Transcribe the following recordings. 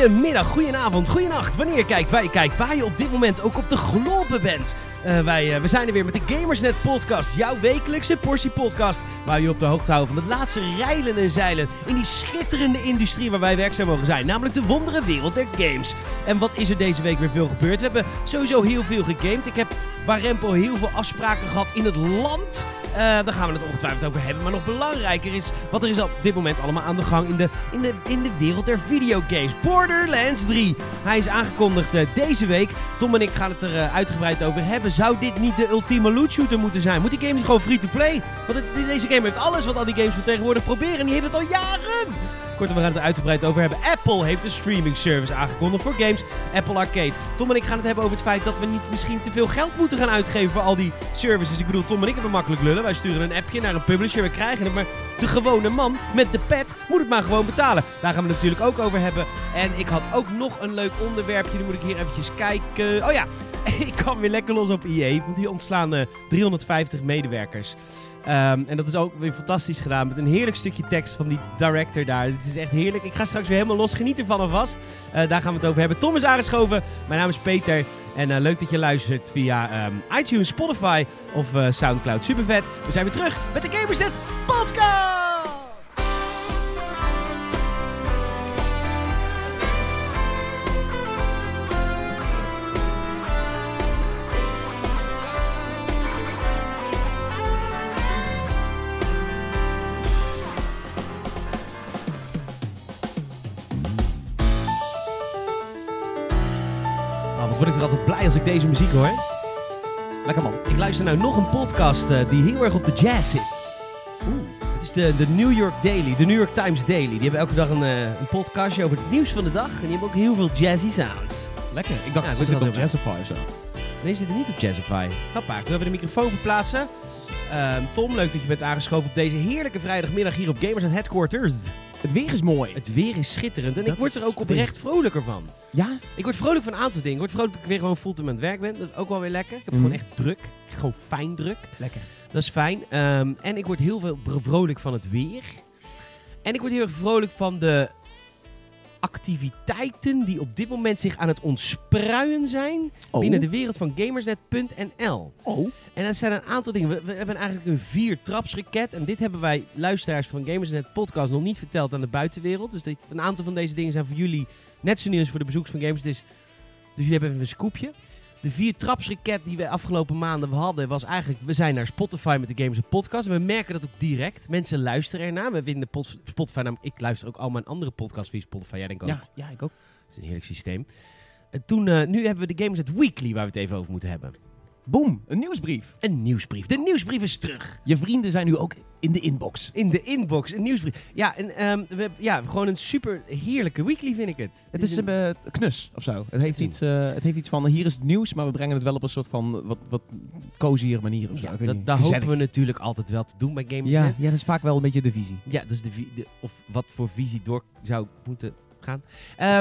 Goedemiddag, goedenavond, goedenacht. Wanneer je kijkt, waar je kijkt, waar je op dit moment ook op de globe bent. Uh, wij uh, we zijn er weer met de Gamersnet podcast. Jouw wekelijkse portie podcast. Waar je op de hoogte houdt van het laatste reilen en zeilen. In die schitterende industrie waar wij werkzaam mogen zijn. Namelijk de wondere wereld der games. En wat is er deze week weer veel gebeurd? We hebben sowieso heel veel gegamed. Ik heb waar Rempo heel veel afspraken gehad in het land. Uh, daar gaan we het ongetwijfeld over hebben. Maar nog belangrijker is wat er is op dit moment allemaal aan de gang in de, in de, in de wereld der videogames. Borderlands 3. Hij is aangekondigd uh, deze week. Tom en ik gaan het er uh, uitgebreid over hebben. Zou dit niet de ultieme loot shooter moeten zijn? Moet die game niet gewoon free to play? Want deze game heeft alles wat al die games van tegenwoordig proberen. En die heeft het al jaren. We gaan het uitgebreid over hebben. Apple heeft een streaming service aangekondigd voor games. Apple Arcade. Tom en ik gaan het hebben over het feit dat we niet misschien te veel geld moeten gaan uitgeven voor al die services. Ik bedoel, Tom en ik hebben makkelijk lullen. Wij sturen een appje naar een publisher. We krijgen het. Maar de gewone man met de pet moet het maar gewoon betalen. Daar gaan we het natuurlijk ook over hebben. En ik had ook nog een leuk onderwerpje. Nu moet ik hier eventjes kijken. Oh ja, ik kwam weer lekker los op EA. Want die ontslaan uh, 350 medewerkers. Um, en dat is ook weer fantastisch gedaan. Met een heerlijk stukje tekst van die director daar. Het is echt heerlijk. Ik ga straks weer helemaal los. Geniet ervan alvast. Uh, daar gaan we het over hebben. Tom is aangeschoven. Mijn naam is Peter. En uh, leuk dat je luistert via um, iTunes, Spotify of uh, Soundcloud. Super vet. We zijn weer terug met de Gamersnet Podcast. Word ik er altijd blij als ik deze muziek hoor. Lekker man. Ik luister nou nog een podcast uh, die heel erg op de jazz zit. Oeh. Het is de, de New York Daily, de New York Times Daily. Die hebben elke dag een, uh, een podcastje over het nieuws van de dag. En die hebben ook heel veel jazzy sounds. Lekker. Ik dacht ja, ze zitten op Jazzify of zo. Nee, ze zitten niet op Jazzify. Hoppa, zullen we de microfoon verplaatsen? Uh, Tom, leuk dat je bent aangeschoven op deze heerlijke vrijdagmiddag hier op Gamers Headquarters. Het weer is mooi. Het weer is schitterend. En dat ik word er ook oprecht vrolijker van. Ja? Ik word vrolijk van een aantal dingen. Ik word vrolijk dat ik weer gewoon fulltime aan het werk ben. Dat is ook wel weer lekker. Ik heb het mm. gewoon echt druk. Gewoon fijn druk. Lekker. Dat is fijn. Um, en ik word heel veel vrolijk van het weer. En ik word heel erg vrolijk van de activiteiten die op dit moment zich aan het ontspruien zijn oh. binnen de wereld van gamersnet.nl. Oh. En dat zijn een aantal dingen. We, we hebben eigenlijk een vier-trapsraket. En dit hebben wij luisteraars van Gamersnet podcast nog niet verteld aan de buitenwereld. Dus dit, een aantal van deze dingen zijn voor jullie net zo nieuw als voor de bezoekers van Gamers. Dus, dus jullie hebben even een scoopje. De vier trapsraket die we afgelopen maanden hadden, was eigenlijk... We zijn naar Spotify met de Podcast. En we merken dat ook direct. Mensen luisteren ernaar. We vinden Spotify... Nou, ik luister ook al mijn andere podcasts via Spotify. Jij denkt ook? Ja, ja, ik ook. Dat is een heerlijk systeem. En toen, uh, nu hebben we de Gamers Weekly waar we het even over moeten hebben. Boom, een nieuwsbrief. Een nieuwsbrief. De nieuwsbrief is terug. Je vrienden zijn nu ook in de inbox. In de inbox, een nieuwsbrief. Ja, en um, we ja, gewoon een super heerlijke weekly, vind ik het. Het is, is een... uh, knus of zo. Het heeft, iets, uh, het heeft iets van, hier is het nieuws, maar we brengen het wel op een soort van wat, wat cozier manier of zo. Ja, dat, daar hopen we natuurlijk altijd wel te doen bij Gamers. Ja, ja, dat is vaak wel een beetje de visie. Ja, dat is de, de of wat voor visie door zou moeten gaan.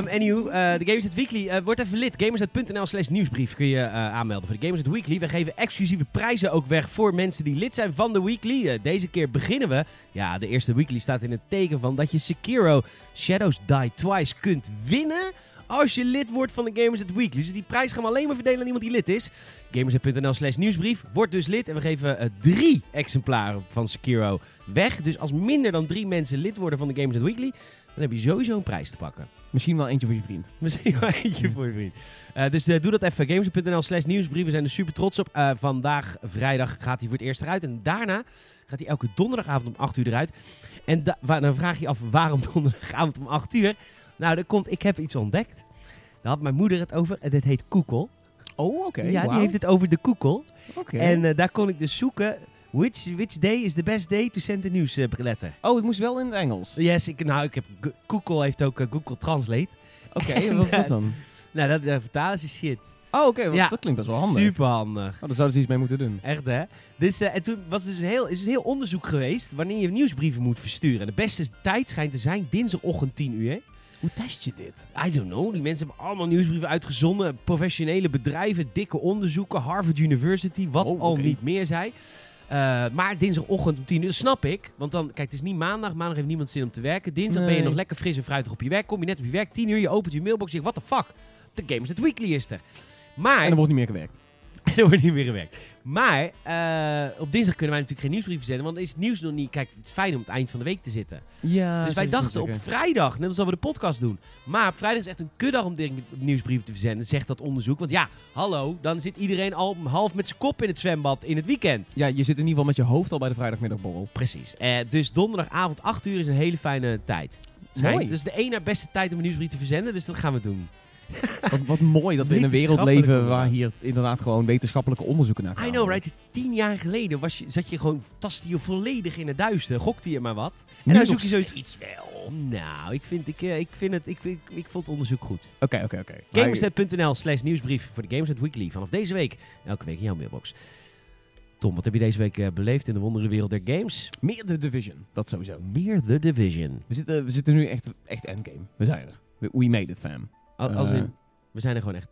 Um, anywho, uh, de Gamersnet Weekly. Uh, word even lid. Gamersnet.nl slash nieuwsbrief kun je uh, aanmelden voor de Gamersnet Weekly. We geven exclusieve prijzen ook weg voor mensen die lid zijn van de Weekly. deze keer beginnen we. Ja, de eerste Weekly staat in het teken van dat je Sekiro Shadows Die Twice kunt winnen als je lid wordt van de Gamers Weekly. Dus die prijs gaan we alleen maar verdelen aan iemand die lid is. Gamersnet.nl slash nieuwsbrief. Word dus lid en we geven drie exemplaren van Sekiro weg. Dus als minder dan drie mensen lid worden van de Gamers Weekly, dan heb je sowieso een prijs te pakken. Misschien wel eentje voor je vriend. Misschien wel eentje voor je vriend. Uh, dus uh, doe dat even. Games.nl slash nieuwsbrief. We zijn er super trots op. Uh, vandaag, vrijdag, gaat hij voor het eerst eruit. En daarna gaat hij elke donderdagavond om 8 uur eruit. En dan vraag je je af, waarom donderdagavond om 8 uur? Nou, er komt, ik heb iets ontdekt. Daar had mijn moeder het over. En dit heet Koekel. Oh, oké. Ja, wow. die heeft het over de Koekel. Oké. En daar kon ik dus zoeken Which, which day is the best day to send a nieuwsletter? oh, het moest wel in het Engels. Yes, ik, nou, ik heb, Google heeft ook uh, Google Translate. Oké, okay, wat is dat dan? nou, dat uh, vertalen ze shit. Oh, oké, okay, ja, dat klinkt best wel handig. Super handig. Oh, daar zouden ze iets mee moeten doen. Echt, hè? Dus, en toen was dus een heel, is een heel onderzoek geweest wanneer je nieuwsbrieven moet versturen. De beste tijd schijnt te zijn dinsdagochtend 10 uur. Hoe test je dit? I don't know. Die mensen hebben allemaal nieuwsbrieven uitgezonden. Professionele bedrijven, dikke onderzoeken, Harvard University, wat oh, okay. al niet meer zij. Eh, maar dinsdagochtend om 10 uur, dat snap ik. Want dan, kijk, het is niet maandag. Maandag heeft niemand zin om te werken. Dinsdag ben je nog lekker fris en fruitig op je werk. Kom je net op je werk, 10 uur, je opent je mailbox. Je zegt, what the fuck? De Games Net Weekly is er. Maar... En er wordt niet meer gewerkt. er wordt niet meer gewerkt. Maar eh, op dinsdag kunnen wij natuurlijk geen nieuwsbrieven zenden. Want dan is het nieuws nog niet... Kijk, het is fijn om het eind van de week te zitten. Ja, dus wij dachten op vrijdag, net als dat we de podcast doen. Maar op vrijdag is echt een kuddag om nieuwsbrieven te verzenden, zegt dat onderzoek. Want ja, hallo, dan zit iedereen al half met zijn kop in het zwembad in het weekend. Ja, je zit in ieder geval met je hoofd al bij de vrijdagmiddagborrel. Precies. Eh, dus donderdagavond 8 uur is een hele fijne tijd. Schijnt. Mooi. Dat is de één na beste tijd om een nieuwsbrief te verzenden, dus dat gaan we doen. Wat, wat mooi dat we in een wereld leven waar hier inderdaad gewoon wetenschappelijke onderzoeken naar I gaan. know, right? Tien jaar geleden was je, zat je gewoon, tastte je volledig in het duister, gokte je maar wat. En Nu zoek je zoiets. steeds wel. Nou, ik vind, ik, eh, ik vind het, ik, vind, ik, vond het onderzoek goed. Oké, oké, oké. Gamersnet.nl slash nieuwsbrief voor de Gamersnet Weekly. Vanaf deze week, elke week in jouw mailbox. Tom, wat heb je deze week eh, beleefd in de wonderenwereld der games? Meer de Division, dat sowieso. Meer The Division. We zitten, we zitten nu echt, echt endgame. We zijn er. We, we made it, fam. Al- Als Eh, in, we zijn er gewoon echt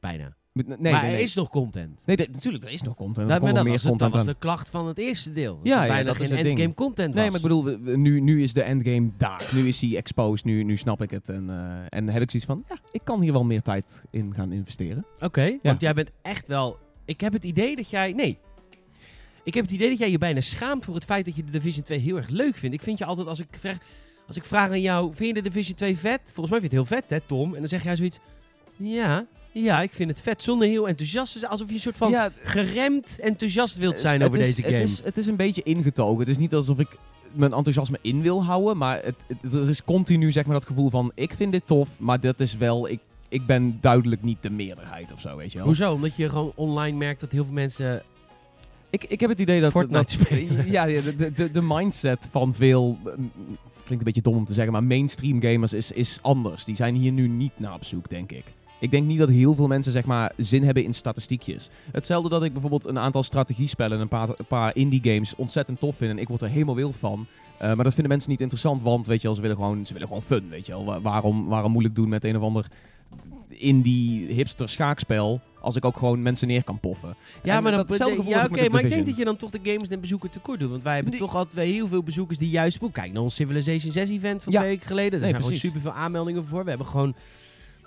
bijna. Nee, maar nee, er nee. is nog content. Nee, natuurlijk, er is nog content. Er Dat, dat, nog meer was, het- dat content was de klacht van het eerste deel. Dat Ja, ja, bijna dat is het ding. endgame content Nee, maar ik bedoel, nu, nu is de endgame daar. Nu is hij exposed, nu, nu snap ik het. En, eh, en heb ik zoiets van, ja, ik kan hier wel meer tijd in gaan investeren. Oké, want jij bent echt wel... Ik heb het idee dat jij... Nee. Ik heb het idee dat jij je bijna schaamt voor het feit dat je de Division 2 heel erg leuk vindt. Ik vind je altijd, als ik vraag, als ik vraag aan jou, vind je de Division 2 vet? Volgens mij vind je het heel vet, hè Tom? En dan zeg jij zoiets, ja, ja, ik vind het vet. Zonder heel enthousiast te zijn, alsof je een soort van ja, geremd enthousiast wilt zijn het over is- deze game. Het is, het is een beetje ingetogen. Het is niet alsof ik mijn enthousiasme in wil houden. Maar het, het- er is continu zeg maar dat gevoel van, ik vind dit tof, maar dat is wel... Ik, ik ben duidelijk niet de meerderheid of zo, weet je wel. Hoezo? Omdat je gewoon online merkt dat heel veel mensen... Ik, ik heb het idee dat... Fortnite dat spelen. Ja, ja, de, de, de mindset van veel... Klinkt een beetje dom om te zeggen, maar mainstream gamers is, is anders. Die zijn hier nu niet naar op zoek, denk ik. Ik denk niet dat heel veel mensen zeg maar, zin hebben in statistiekjes. Hetzelfde dat ik bijvoorbeeld een aantal strategiespellen en een paar, een paar indie games ontzettend tof vind. En ik word er helemaal wild van. Eh, maar dat vinden mensen niet interessant, want weet je ze willen gewoon, ze willen gewoon fun. Weet je wel. Wa- waarom, waarom moeilijk doen met een of ander indie hipster schaakspel als ik ook gewoon mensen neer kan poffen. Ja, En maar, dat, datzelfde gevoel ja, oké, maar ik denk dat je dan toch de gamers en bezoekers tekort doet. Want wij hebben Die- toch altijd heel veel bezoekers die juist... Kijk naar ons Civilization 6 event van Ja. twee weken geleden. Nee, zijn gewoon precies. superveel aanmeldingen voor. We hebben gewoon...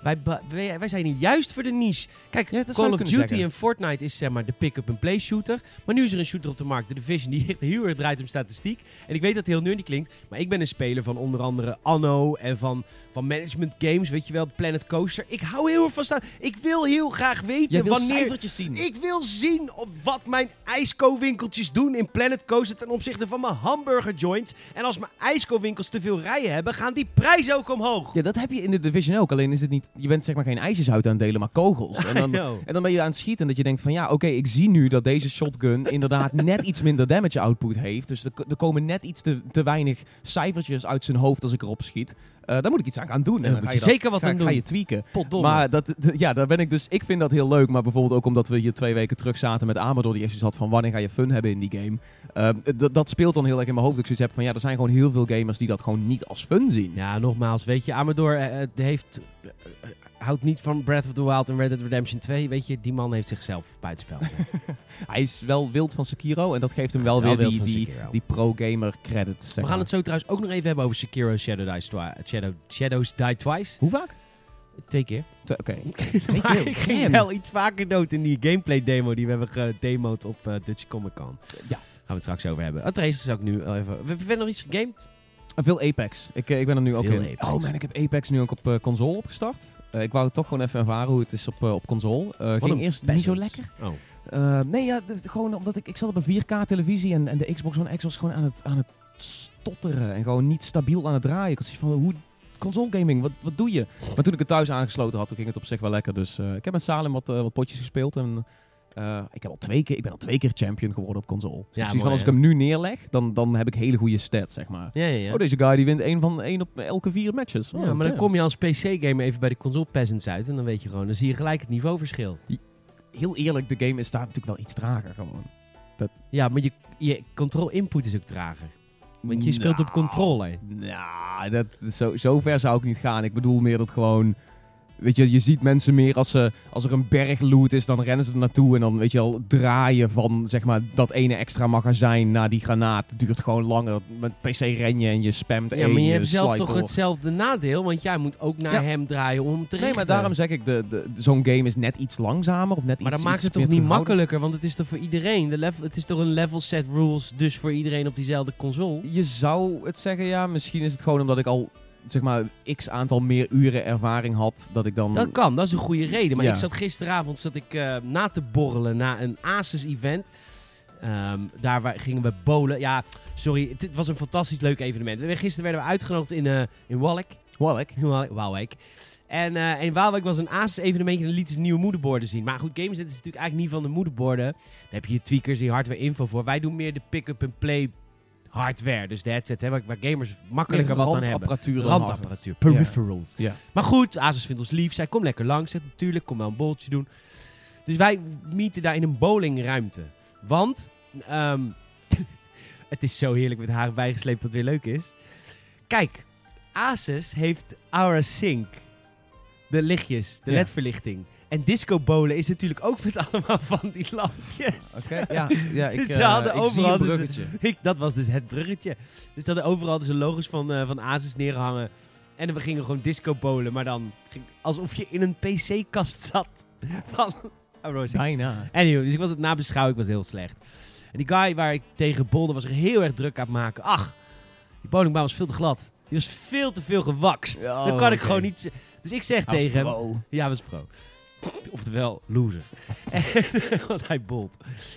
Wij, wij, wij zijn hier juist voor de niche. Kijk, Ja, Call of Duty zeggen. en Fortnite is zeg maar de pick-up-and-play shooter. Maar nu is er een shooter op de markt, de Division, die heel erg draait om statistiek. En ik weet dat het heel nerdy klinkt, maar ik ben een speler van onder andere Anno en van, van management games, weet je wel, Planet Coaster. Ik hou heel erg van staan. Ik wil heel graag weten wanneer... zien. Ik wil zien op wat mijn ijsko-winkeltjes doen in Planet Coaster ten opzichte van mijn hamburger joints. En als mijn ijsko-winkels te veel rijen hebben, gaan die prijzen ook omhoog. Ja, dat heb je in de Division ook. Alleen is het niet... Je bent zeg maar geen ijsjeshout aan het delen, maar kogels. En dan, en dan ben je aan het schieten dat je denkt van... Ja, oké, ik zie nu dat deze shotgun inderdaad net iets minder damage output heeft. Dus er, er komen net iets te, te weinig cijfertjes uit zijn hoofd als ik erop schiet. Eh daar moet ik iets aan gaan doen. En dan moet ga je zeker wat ga, aan Ga doen. je tweaken. Potdomme. Maar dat, ja, daar ben ik dus... Ik vind dat heel leuk. Maar bijvoorbeeld ook omdat we hier twee weken terug zaten met Amador. Die echt had van wanneer ga je fun hebben in die game. Eh, d- dat speelt dan heel erg in mijn hoofd. Dat ik zoiets heb van ja, er zijn gewoon heel veel gamers die dat gewoon niet als fun zien. Ja, nogmaals, weet je, Amador eh, eh, heeft, houdt niet van Breath of the Wild en Red Dead Redemption 2. Weet je, die man heeft zichzelf buitenspel gezet. Hij is wel wild van Sekiro en dat geeft hem wel weer die, die, die pro-gamer credits. Zeg We gaan maar. het zo trouwens ook nog even hebben over Sekiro Shadow Shadow, Shadows Die Twice. Hoe vaak? Twee keer. Oké. Twee keer? ik ging Damn. wel iets vaker dood in die gameplay demo die we hebben gedemoed op eh, Dutch Comic Con. Ja. Gaan we het straks over hebben. Het race is ook nu wel even... We hebben nog iets gegamed? Veel Apex. Ik, eh, ik ben er nu ook in. Apex. Oh man, ik heb Apex nu ook op eh, console opgestart. Eh, ik wou het toch gewoon even ervaren hoe het is op, eh, op console. Eh, Wat ging een eerst niet zo lekker. Oh. Nee, ja, d- gewoon omdat ik, ik zat op een 4K televisie en, en de Xbox One X was gewoon aan het, aan het stotteren. En gewoon niet stabiel aan het draaien. Ik had zoiets van, hoe... Console gaming, wat, wat doe je? Maar toen ik het thuis aangesloten had, toen ging het op zich wel lekker. Dus eh, ik heb met Salem wat, wat potjes gespeeld. En eh, ik, heb al twee keer, ik ben al twee keer champion geworden op console. Dus mooi, van, als ik hem nu neerleg, dan, dan heb ik hele goede stats, zeg maar. Ja, ja, ja. Oh, deze guy die wint één van één op elke vier matches. Oh, ja, maar dan kom je als PC-gamer even bij de console peasants uit en dan weet je gewoon, dan zie je gelijk het niveauverschil. Heel eerlijk, de game is daar natuurlijk wel iets trager gewoon. Ja, maar je, je control input is ook trager. Want je speelt op Nou, controller. Nou, dat, zo, zo ver zou ik niet gaan. Ik bedoel meer dat gewoon... weet je, je ziet mensen meer als, ze, als er een berg loot is, dan rennen ze er naartoe. En dan, weet je al, draaien van, zeg maar, dat ene extra magazijn naar die granaat. Het duurt gewoon langer. Met PC ren je en je spamt Ja, één, maar je hebt zelf toch door. hetzelfde nadeel, want jij moet ook naar Ja. hem draaien om hem te Nee, maar daarom zeg ik, de, de, zo'n game is net iets langzamer of net Maar iets dat maakt het toch niet makkelijker, want het is toch voor iedereen. De level, het is toch een level set rules, dus voor iedereen op diezelfde console. Je zou het zeggen, ja. Misschien is het gewoon omdat ik al, zeg maar, x aantal meer uren ervaring had. Dat ik dan... Dat kan, dat is een goede reden. Maar Ja. ik zat gisteravond zat ik, eh, na te borrelen na een Asus-event. Ehm, daar waar, gingen we bowlen. Ja, sorry, het, het was een fantastisch leuk evenement. Gisteren werden we uitgenodigd in, eh in Wallek. Wallek. Waalwijk. En eh in Waalwijk was een Asus-evenementje en dan lieten ze nieuwe moederborden zien. Maar goed, Gamersnet is natuurlijk eigenlijk niet van de moederborden. Daar heb je tweakers en je hardware info voor. Wij doen meer de pick-up-and-play hardware. Dus de headset, hè, waar, waar gamers makkelijker wat aan hebben. Randapparatuur peripherals. Ja. Maar goed, Asus vindt ons lief. Zij kom lekker langs. Zegt natuurlijk, kom wel een bolletje doen. Dus wij meeten daar in een bowlingruimte. Want, ehm, het is zo heerlijk met haar bijgesleept dat het weer leuk is. Kijk, Asus heeft Aura Sync. De lichtjes, de Ja. En disco bowlen is natuurlijk ook met allemaal van die lampjes. Oké, ja, ja ik, Ze eh, hadden ik zie overal een dus- bruggetje. Ik, dat was dus het bruggetje. Dus ze hadden overal dus een logos van, eh, van Asus neerhangen. En we gingen gewoon disco bowlen, maar dan ging, alsof je in een PC-kast zat. Van Sync. Bijna. Anyway, dus ik was het nabeschouwen, ik was heel slecht. En die guy waar ik tegen bolde was er heel erg druk aan het maken. Ach, die bowlingbaan was veel te glad. Die was veel te veel gewakst. Oh, dat kan ik gewoon niet... Dus ik zeg tegen hem... pro. Ja, was pro. Oftewel, loser. En- Want hij bolt.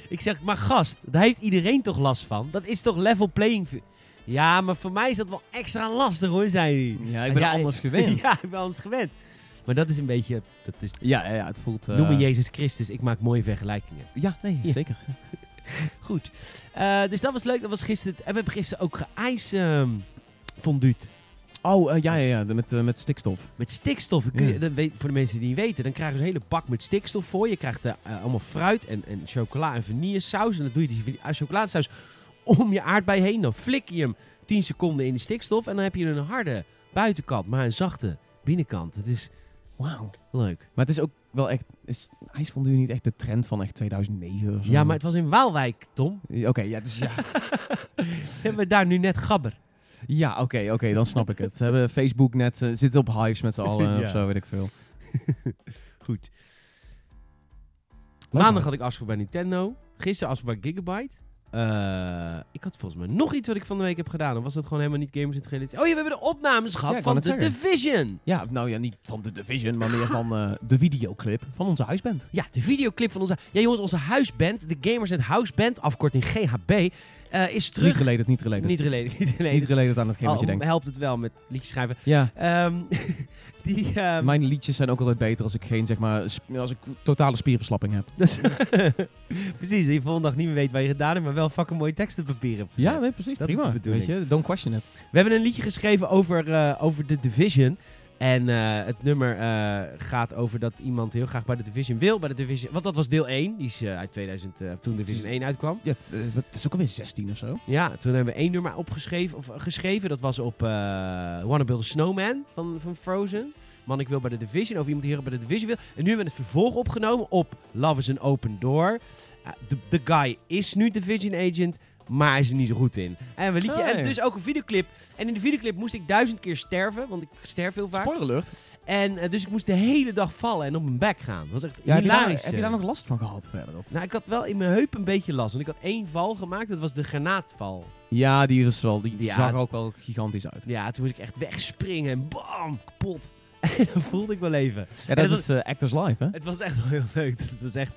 Ik zeg, maar gast, daar heeft iedereen toch last van? Dat is toch level playing field? Ja, maar voor mij is dat wel extra lastig hoor, zei hij. Ja, ik ben Ja, anders gewend. Ja, ik ben anders gewend. Maar dat is een beetje... Dat is, Ja, ja, ja, het voelt... eh, Noem me Jezus Christus, ik maak mooie vergelijkingen. Ja, nee, Ja. zeker. Goed. Eh, dus dat was leuk. Dat was gisteren. En we hebben gisteren ook geijs ehm fonduut. Oh, eh, ja, ja, ja, met, eh, met stikstof. Met stikstof. Kun je, Ja. weet- voor de mensen die niet weten, dan krijg je een hele bak met stikstof voor. Je krijgt eh, allemaal fruit en, en chocola en vanillesaus. En dan doe je die chocoladesaus om je aardbei heen. Dan flik je hem 10 seconden in de stikstof. En dan heb je een harde buitenkant, maar een zachte binnenkant. Het is Wauw. leuk. Maar het is ook wel echt... Is ijsfondue niet echt de trend van echt 2009 of zo? Ja, maar het was in Waalwijk, Tom. Oké, ja, dus ja. Hebben we daar nu net gabber. Ja, oké, oké, dan snap ik het. Ze hebben Facebook net... eh, zitten op hives met z'n allen Ja. of zo, weet ik veel. Goed. Leuk, Maandag had ik afspraak bij Nintendo. Gisteren afspraak bij Gigabyte. Eh, ik had volgens mij nog iets wat ik van de week heb gedaan. Of was dat gewoon helemaal niet gamers in het? Oh ja, we hebben de opnames gehad Ja, van The zeggen. Division. Ja, nou ja, niet van de Division, maar meer van eh, de videoclip van onze huisband. Ja, de videoclip van onze... Ja jongens, onze huisband, de Gamers Net House Band, afkorting GHB, eh, is terug... Niet related, niet related. Niet related, niet related. Niet related aan hetgeen wat je Al denkt. helpt het wel met liedjes schrijven. Ja, Ehm, die... ehm, mijn liedjes zijn ook altijd beter als ik geen, zeg maar, als ik totale spierverslapping heb. dus- Precies, dat je volgende dag niet meer weet wat je gedaan hebt, maar wel fucking mooie teksten op papier hebt. Ja, nee, precies, Dat is prima. de bedoeling. Weet je, don't question it. We hebben een liedje geschreven over, eh, over de Division. En eh, het nummer eh, gaat over dat iemand heel graag bij de Division wil. Bij de Division, want dat was deel 1, die is eh, uit 2000, eh, toen Division 1 uitkwam. Ja, het is ook alweer 16 of zo. Ja, toen hebben we één nummer opgeschreven, of geschreven. Dat was op Wanna Build a Snowman van, van Frozen. Man, ik wil bij de Division. Over iemand erg bij de Division wil. En nu hebben we het vervolg opgenomen op Love is an Open Door. De de guy is nu Division Agent, maar hij is er niet zo goed in. En, we liedje, Oh, en ja. dus ook een videoclip. En in de videoclip moest ik duizend keer sterven, want ik sterf heel vaak. Spoiler alert. En eh, dus ik moest de hele dag vallen en op mijn bek gaan. Dat was echt Ja, heb, je daar, hilarisch. heb je daar eh. nog last van gehad verder? Of? Nou, ik had wel in mijn heup een beetje last. Want ik had één val gemaakt, dat was de granaatval. Ja, die, is wel, die, die Ja. zag er ook wel gigantisch uit. Ja, toen moest ik echt wegspringen en bam, kapot. En dat voelde ik wel even. Ja, dat dat is eh, Actors Live, hè? Het was echt wel heel leuk. Het was echt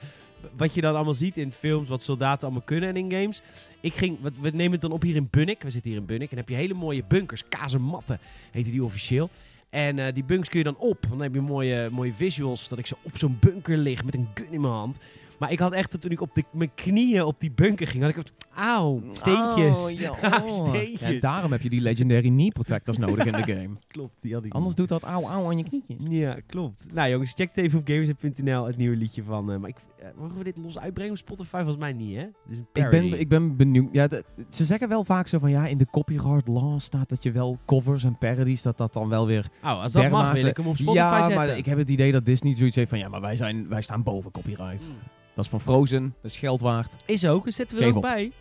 wat je dan allemaal ziet in films, wat soldaten allemaal kunnen en in games. Ik ging, wat- we nemen het dan op hier in Bunnik. We zitten hier in Bunnik en dan heb je hele mooie bunkers, kazematten heten die officieel. En eh, die bunkers kun je dan op. Want dan heb je mooie, mooie visuals dat ik zo op zo'n bunker lig met een gun in mijn hand. Maar ik had echt, toen ik op de, mijn knieën op die bunker ging, had ik... Auw, steentjes. Oh, ja, oh. steentjes. Ja, daarom heb je die legendary knee protectors nodig in de game. Klopt, die had ik Anders doet dat auw auw aan je knietjes. Ja, klopt. Nou jongens, check het even op gamers.nl, het nieuwe liedje van... eh, maar ik, mogen we dit los uitbrengen op Spotify? Volgens mij niet, hè? Het is een Ik ben, ik ben benieuwd. Ja, de- ze zeggen wel vaak zo van ja, in de copyright law staat dat je wel covers en parodies, dat dat dan wel weer. Oh, als dat mag, wil ik hem op Spotify ja, zetten. maar ik heb het idee dat Disney zoiets heeft van ja, maar wij, zijn, wij staan boven copyright. Mm. Dat is van Frozen, dat is geld waard. Is ook, dus zetten we er ook op. bij.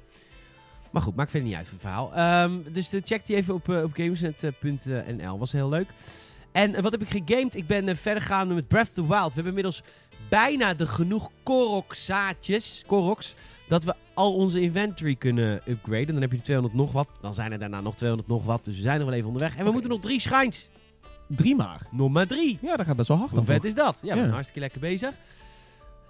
Maar goed, maakt verder niet uit voor het verhaal. Ehm, dus de, check die even op, eh, op gamersnet.nl. Was heel leuk. En eh, wat heb ik gegamed? Ik ben eh, verder gaande met Breath of the Wild. We hebben inmiddels bijna de genoeg Korok-zaadjes, Koroks, dat we al onze inventory kunnen upgraden. Dan heb je 200 nog wat. Dan zijn er daarna nog 200 nog wat. Dus we zijn nog wel even onderweg. En we moeten nog drie schijns. Drie maar. Nog maar drie. Ja, dat gaat best wel hard. Hoe vet toch? is dat? Ja, we Ja. zijn hartstikke lekker bezig.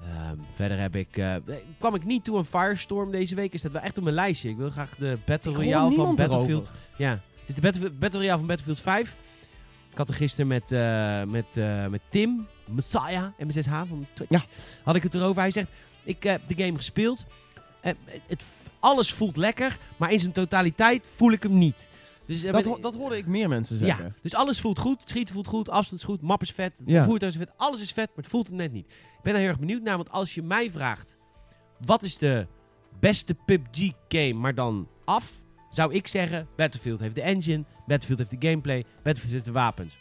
Ehm, verder heb ik, eh, kwam ik niet toe een Firestorm deze week. Is dat wel echt op mijn lijstje. Ik wil graag de Battle Royale van Battlefield. erover. Ja, het is de Battle, Battle Royale van Battlefield 5. Ik had er gisteren met, eh, met, eh, met Tim, Messiah, M6H van Twitch, Ja. had ik het erover. Hij zegt, ik heb de game gespeeld. Het, alles voelt lekker, maar in zijn totaliteit voel ik hem niet. Dus, eh, Dat, ho- dat hoorde ik meer mensen zeggen. ja, dus alles voelt goed. Het schieten voelt goed, afstand is goed, map is vet, het Ja. voertuig is vet, alles is vet, maar het voelt het net niet. Ik ben er heel erg benieuwd naar, want als je mij vraagt, wat is de beste PUBG-game, maar dan af, zou ik zeggen, Battlefield heeft de engine, Battlefield heeft de gameplay, Battlefield heeft de wapens.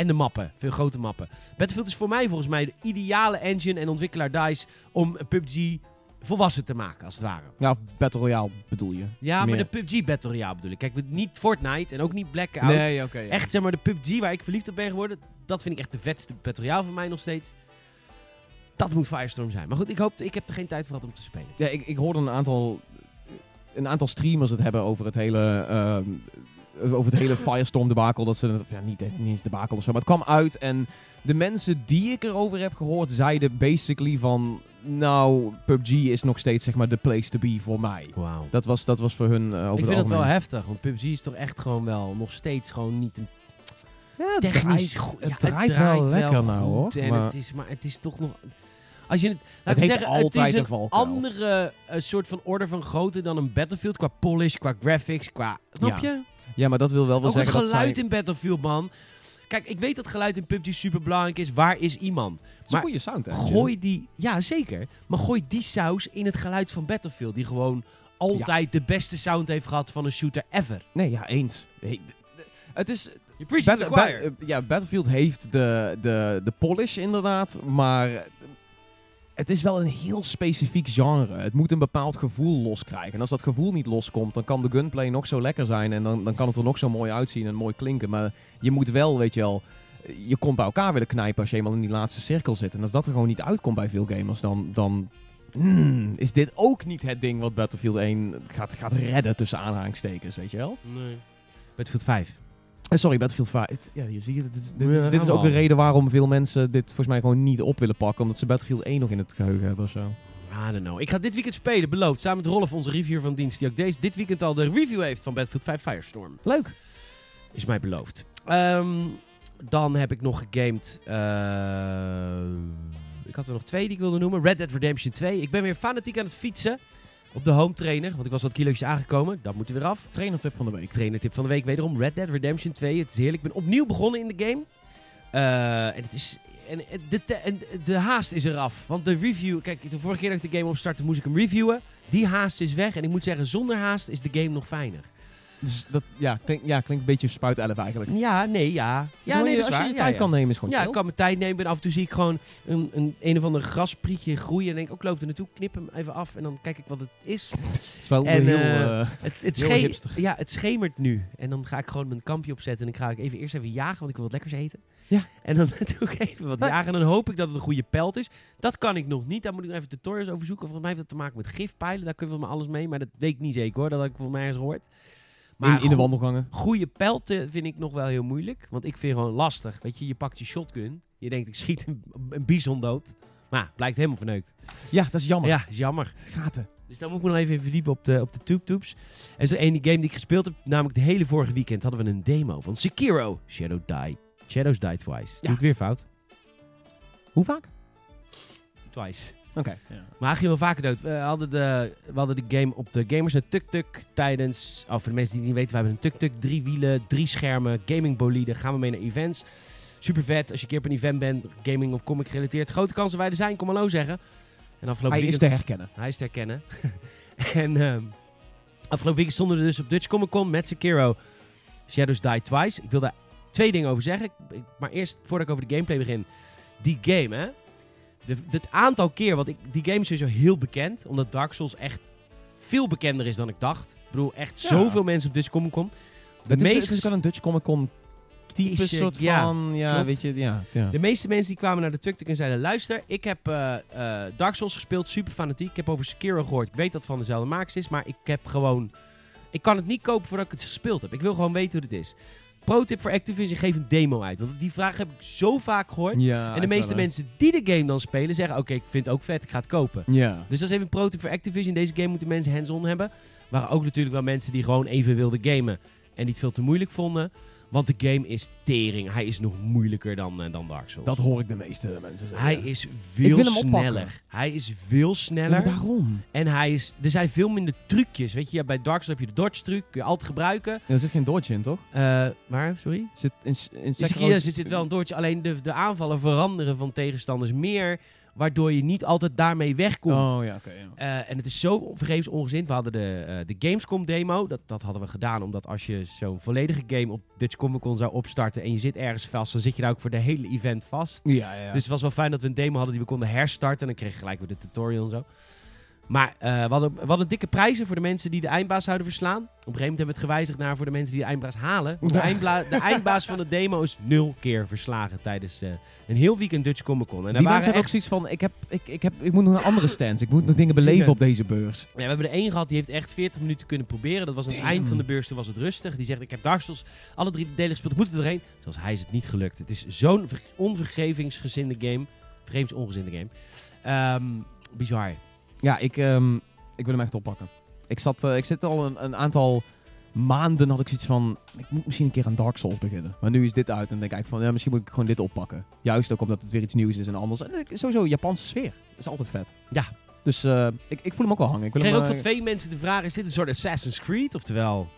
En de mappen, veel grote mappen. Battlefield is voor mij volgens mij de ideale engine en ontwikkelaar DICE om PUBG volwassen te maken, als het ware. Ja, of Battle Royale bedoel je? Ja, maar de PUBG Battle Royale bedoel ik. Kijk, niet Fortnite en ook niet Blackout. Nee, oké. ja. Echt, zeg maar, de PUBG waar ik verliefd op ben geworden, dat vind ik echt de vetste Battle Royale van mij nog steeds. Dat moet Firestorm zijn. Maar goed, ik, hoop, ik heb er geen tijd voor gehad om te spelen. Ja, ik, ik hoorde een aantal, een aantal streamers het hebben over het hele, ehm, over het hele Firestorm debakel. Dat ze, het- ja, niet, niet eens debakel of zo, maar het kwam uit. En de mensen die ik erover heb gehoord, zeiden basically van, nou, PUBG is nog steeds zeg maar de place to be voor mij. Wauw. Dat was, dat was voor hun eh, over Ik vind het wel algemeen. heftig, want PUBG is toch echt gewoon wel nog steeds gewoon niet een Ja, het technisch draait, goed. het ja, draait wel lekker nou hoor. En Maar het is, maar het is toch nog... Als je het, het heeft zeggen, altijd het is een valkuil. andere eh, soort van orde van grootte dan een Battlefield qua polish, qua graphics, qua... Snap Ja. je? Ja, maar dat wil wel wel Ook het zeggen dat geluid zij... in Battlefield, man. Kijk, ik weet dat geluid in PUBG super belangrijk is. Waar is iemand? Het is een goede sound engine. Gooi die, ja zeker, maar gooi die saus in het geluid van Battlefield. Die gewoon altijd de beste sound heeft gehad van een shooter ever. Nee, ja, eens. Hey, het is... Bat- eh, ja, Battlefield heeft de, de, de polish inderdaad, maar het is wel een heel specifiek genre. Het moet een bepaald gevoel loskrijgen. En als dat gevoel niet loskomt, dan kan de gunplay nog zo lekker zijn en dan, dan kan het er nog zo mooi uitzien en mooi klinken. Maar je moet wel, weet je wel, je komt bij elkaar willen knijpen als je eenmaal in die laatste cirkel zit. En als dat er gewoon niet uitkomt bij veel gamers, dan... dan hmm, is dit ook niet het ding wat Battlefield 1 gaat, gaat redden tussen aanhalingstekens, weet je wel? Nee. Battlefield 5. Eh, sorry, Battlefield 5. Het- Ja, je ziet het. Dit is, dit Ja, is, dit is ook de reden waarom veel mensen dit volgens mij gewoon niet op willen pakken. Omdat ze Battlefield 1 nog in het geheugen hebben of zo. I don't know. Ik ga dit weekend spelen, beloofd. Samen met Rolf, onze reviewer van dienst. Die ook deze, dit weekend al de review heeft van Battlefield 5 Firestorm. Leuk. Is mij beloofd. Ehm, dan heb ik nog gegamed. eh, ik had er nog twee die ik wilde noemen. Red Dead Redemption 2. Ik ben weer fanatiek aan het fietsen. Op de home trainer. Want ik was wat kilo's aangekomen. Dat moet er weer af. Trainertip van de week. Trainertip van de week wederom. Red Dead Redemption 2. Het is heerlijk. Ik ben opnieuw begonnen in de game. Eh, en het is... En de, en de haast is eraf. Want de review... Kijk, de vorige keer dat ik de game opstartte moest ik hem reviewen. Die haast is weg. En ik moet zeggen, zonder haast is de game nog fijner. Dus dat ja, klink, ja, klinkt een beetje spuitelf eigenlijk. Ja, nee, ja. Ja, nee, je- als je waar. je tijd ja. kan nemen is gewoon Ja, chill. ik kan mijn tijd nemen. En af en toe zie ik gewoon een, een, een of ander grasprietje groeien. En denk ik, ook loop er naartoe, knip hem even af. En dan kijk ik wat het is. Het is wel En, heel... Het, het, Heel hipster. ja, het schemert nu. En dan ga ik gewoon mijn kampje opzetten. En ik ga ik even eerst even jagen, want ik wil wat lekkers eten. Ja. En dan doe ik even wat jagen. En dan hoop ik dat het een goede pelt is. Dat kan ik nog niet. Daar moet ik nog even tutorials over zoeken. Volgens mij heeft dat te maken met gifpijlen. Daar kunnen we maar alles mee. Maar dat weet ik niet zeker hoor. Dat heb ik volgens mij eens gehoord. Maar in, in de wandelgangen. Goede pelten vind ik nog wel heel moeilijk. Want ik vind gewoon lastig. Weet je, je pakt je shotgun. Je denkt, ik schiet een, een bison dood. Maar blijkt helemaal verneukt. Ja, dat is jammer. Ja, is jammer. Gaten. Dus daar moet ik me nog even in verdiepen op de, op de Tube Tubes. En zo één game die ik gespeeld heb, namelijk de hele vorige weekend, hadden we een demo van Sekiro. Shadow Die. Shadows Die Twice. Doe Ja. het weer fout. Hoe vaak? Twice. Oké. ja. Maar hij ging wel vaker dood. We hadden de, we hadden de game op de Gamers Net Tuk-Tuk tijdens... Oh, voor de mensen die het niet weten, we hebben een Tuk-Tuk. Drie wielen, drie schermen, gamingbolide. Gaan we mee naar events. Super vet. Als je een keer op een event bent, gaming of comic gerelateerd. Grote kans dat wij er zijn, kom hallo zeggen. En afgelopen Hij is weekend- te herkennen. Hij is te herkennen. en ehm, afgelopen weekend stonden we dus op Dutch Comic Con met Sekiro Shadows Die Twice. Ik wil daar twee dingen over zeggen. Maar eerst, voordat ik over de gameplay begin. Die game, hè. De, het aantal keer, want ik, die game is sowieso heel bekend. Omdat Dark Souls echt veel bekender is dan ik dacht. Ik bedoel, echt Ja. zoveel mensen op Dutch Comic Con. De Het is, meeste- het is wel een Dutch Comic Con type Is, eh, soort ja, van... Ja, klopt. weet je, ja. ja. De meeste mensen die kwamen naar de Tuk-Tuk en zeiden... Luister, ik heb eh, eh, Dark Souls gespeeld, super fanatiek. Ik heb over Sekiro gehoord. Ik weet dat het van dezelfde makers is, maar ik heb gewoon... Ik kan het niet kopen voordat ik het gespeeld heb. Ik wil gewoon weten hoe het is. Pro tip voor Activision, geef een demo uit. Want die vraag heb ik zo vaak gehoord. Ja, en de meeste mensen die de game dan spelen zeggen... Oké, ik vind het ook vet, ik ga het kopen. Ja. Dus dat is even een pro tip voor Activision. Deze game moeten mensen hands-on hebben. Waren ook natuurlijk wel mensen die gewoon even wilden gamen. En niet veel te moeilijk vonden. Want de game is tering. Hij is nog moeilijker dan, eh, dan Dark Souls. Dat hoor ik de meeste mensen zeggen. Hij is veel wil hem oppakken. sneller. Hij is veel sneller. maar daarom. en hij is, er zijn veel minder trucjes. Weet je, ja, bij Dark Souls heb je de dodge truc. Kun je altijd gebruiken. Ja, er zit geen dodge in, toch? Maar, sorry? Zit in, in Sekiro- Sekiro zit wel een dodge. Alleen de, de aanvallen veranderen van tegenstanders meer. Waardoor je niet altijd daarmee wegkomt. Oh ja. Eh, en het is zo vergeefs ongezind. We hadden de, eh, de Gamescom demo. Dat, dat hadden we gedaan omdat als je zo'n volledige game op Dutch Comic Con zou opstarten en je zit ergens vast, dan zit je daar ook voor de hele event vast. Ja, ja. Dus het was wel fijn dat we een demo hadden die we konden herstarten. En dan kreeg je gelijk weer de tutorial en zo. Maar eh, we, hadden, we hadden dikke prijzen voor de mensen die de eindbaas zouden verslaan. Op een gegeven moment hebben we het gewijzigd naar voor de mensen die de eindbaas halen. De, eindbla- de eindbaas van de demo is nul keer verslagen tijdens eh, een heel weekend Dutch Comic Con. En die mensen hebben ook zoiets van, ik, heb, ik, ik, heb, ik moet nog een andere stands. Ik moet nog dingen beleven op deze beurs. ja, we hebben er één gehad die heeft echt 40 minuten kunnen proberen. Dat was aan het eind van de beurs, toen was het rustig. Die zegt, ik heb Dark Souls alle drie delen gespeeld, ik moet er doorheen. Zoals hij is het niet gelukt. Het is zo'n ver- onvergevingsgezinde game. Vergevingsongezinde game. Ehm, bizar. Ja, ik, ehm, ik wil hem echt oppakken. Ik, zat, eh, ik zit al een, een aantal maanden, had ik zoiets van, ik moet misschien een keer aan Dark Souls beginnen. Maar nu is dit uit en dan denk ik van, ja, misschien moet ik gewoon dit oppakken. Juist ook omdat het weer iets nieuws is en anders. En ik- sowieso, Japanse sfeer. is altijd vet. Ja. Dus eh, ik, ik voel hem ook wel hangen. Ik Ik wil kreeg ook van eh, twee mensen de vraag: is dit een soort Assassin's Creed? Oftewel,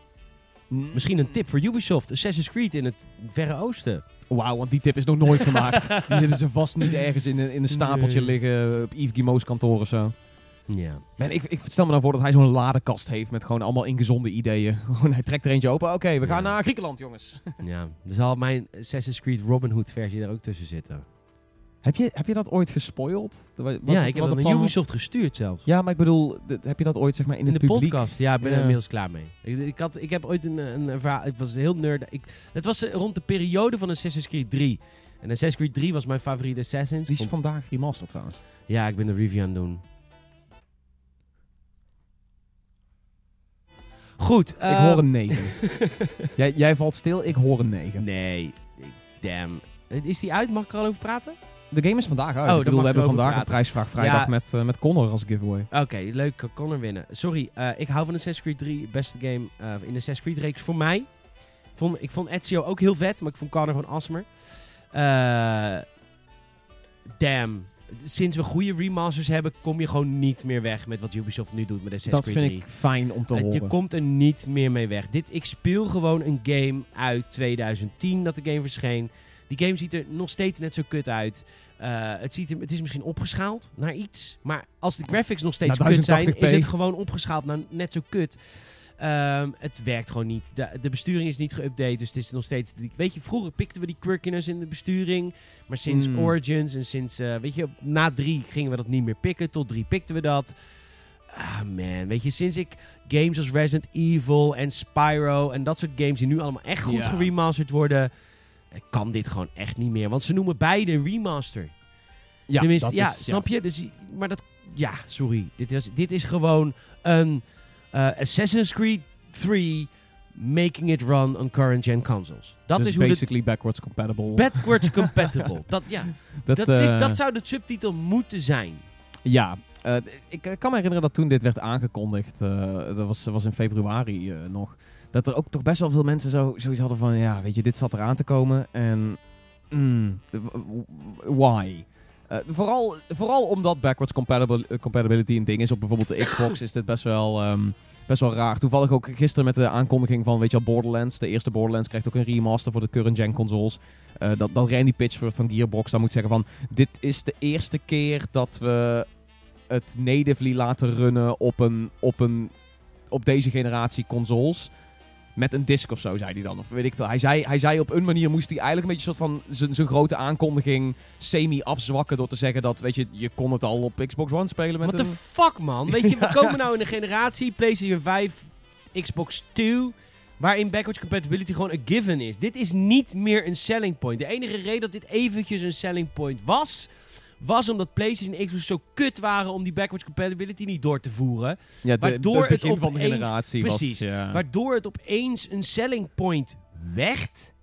mm, misschien een tip voor Ubisoft: Assassin's Creed in het Verre Oosten. Wauw, want die tip is nog nooit gemaakt. die hebben ze vast niet ergens in, een- in een stapeltje Nee. liggen op Yves Guillemot's kantoor of zo. Ja. Man, ik, ik stel me nou voor dat hij zo'n ladekast heeft met gewoon allemaal ingezonde ideeën. Gewoon, hij trekt er eentje open. Oké, we gaan Ja. naar Griekenland, jongens. ja. Er zal mijn Assassin's Creed Robin Hood versie daar ook tussen zitten. Heb je, heb je dat ooit gespoild? Wat- ja, ik heb dat naar? Ubisoft gestuurd zelfs. Ja, maar ik bedoel, heb je dat ooit zeg maar in, In de publiek? podcast, ja, ik ben Ja. er inmiddels klaar mee. Ik, ik, had, ik heb ooit een, een, verhaal, het was heel nerd. Ik, het was eh, rond de periode van Assassin's Creed 3. En Assassin's Creed 3 was mijn favoriete Assassin's. Die is vandaag remastered trouwens. Ja, ik ben de review aan het doen. Goed. ik eh, hoor een 9. jij, jij valt stil, ik hoor een 9. Nee, damn. Is die uit? Mag ik er al over praten? De game is vandaag uit. Oh, ik bedoel, we hebben vandaag een prijsvraag vrijdag Ja. met, eh, met Connor als giveaway. Oké, leuk. kan Connor winnen. Sorry, eh, ik hou van Assassin's Creed 3. Beste game eh, in de Assassin's Creed reeks voor mij. Ik vond, ik vond Ezio ook heel vet, maar ik vond Connor gewoon awesomer. Eh damn. Sinds we goede remasters hebben, kom je gewoon niet meer weg met wat Ubisoft nu doet met Assassin's Dat Creed vind 3. ik fijn om te Eh, horen. Je komt er niet meer mee weg. Dit, ik speel gewoon een game uit 2010 dat de game verscheen. Die game ziet er nog steeds net zo kut uit. Eh, het, ziet er, het is misschien opgeschaald naar iets. Maar als de graphics nog steeds kut zijn, 1080p. is het gewoon opgeschaald naar net zo kut. Ehm, het werkt gewoon niet. De, de besturing is niet geüpdate, dus het is nog steeds... die- Weet je, vroeger pikten we die quirkiness in de besturing. Maar sinds Mm. Origins en sinds... eh, weet je, na drie gingen we dat niet meer pikken. Tot drie pikten we dat. Ah man, weet je, sinds ik games als Resident Evil en Spyro en dat soort games die nu allemaal echt goed Ja. geremasterd worden, eh, kan dit gewoon echt niet meer. Want ze noemen beide remaster. ja, Tenminste, dat ja, is- snap je? Dus, maar dat, ja, sorry. Dit is, dit is gewoon een Assassin's Creed 3 making it run on current gen consoles. Dat Dus is hoe het basically backwards compatible. backwards compatible. dat, ja, dat, dat, is, eh, dat zou de subtitel moeten zijn. Ja, eh, ik eh, kan me herinneren dat toen dit werd aangekondigd, eh, dat was, was in februari eh, nog, dat er ook toch best wel veel mensen zo, zoiets hadden van, ja, weet je, dit zat eraan te komen en mm, why? Eh, vooral, vooral omdat backwards eh, compatibility een ding is op bijvoorbeeld de Xbox, is dit best wel, ehm, best wel raar. Toevallig ook gisteren met de aankondiging van, weet je Borderlands. De eerste Borderlands krijgt ook een remaster voor de current-gen consoles. Eh, dat, dat Randy Pitchford van Gearbox dan moet zeggen van, dit is de eerste keer dat we het natively laten runnen op, een, op, een, op deze generatie consoles. Met een disc of zo, zei hij dan. Of weet ik veel. Hij zei, hij zei op een manier moest hij eigenlijk een beetje een soort van zijn- zijn grote aankondiging semi-afzwakken. Door te zeggen dat, weet je, je kon het al op Xbox One spelen met What the fuck, man? Weet je, we komen nou in een generatie, PlayStation 5, Xbox 2, waarin backwards compatibility gewoon een given is. Dit is niet meer een selling point. De enige reden dat dit eventjes een selling point was, was omdat PlayStation en Xbox zo kut waren om die backwards compatibility niet door te voeren. Ja, de, waardoor het van de generatie Precies. was... Ja. Waardoor het opeens een selling point werd.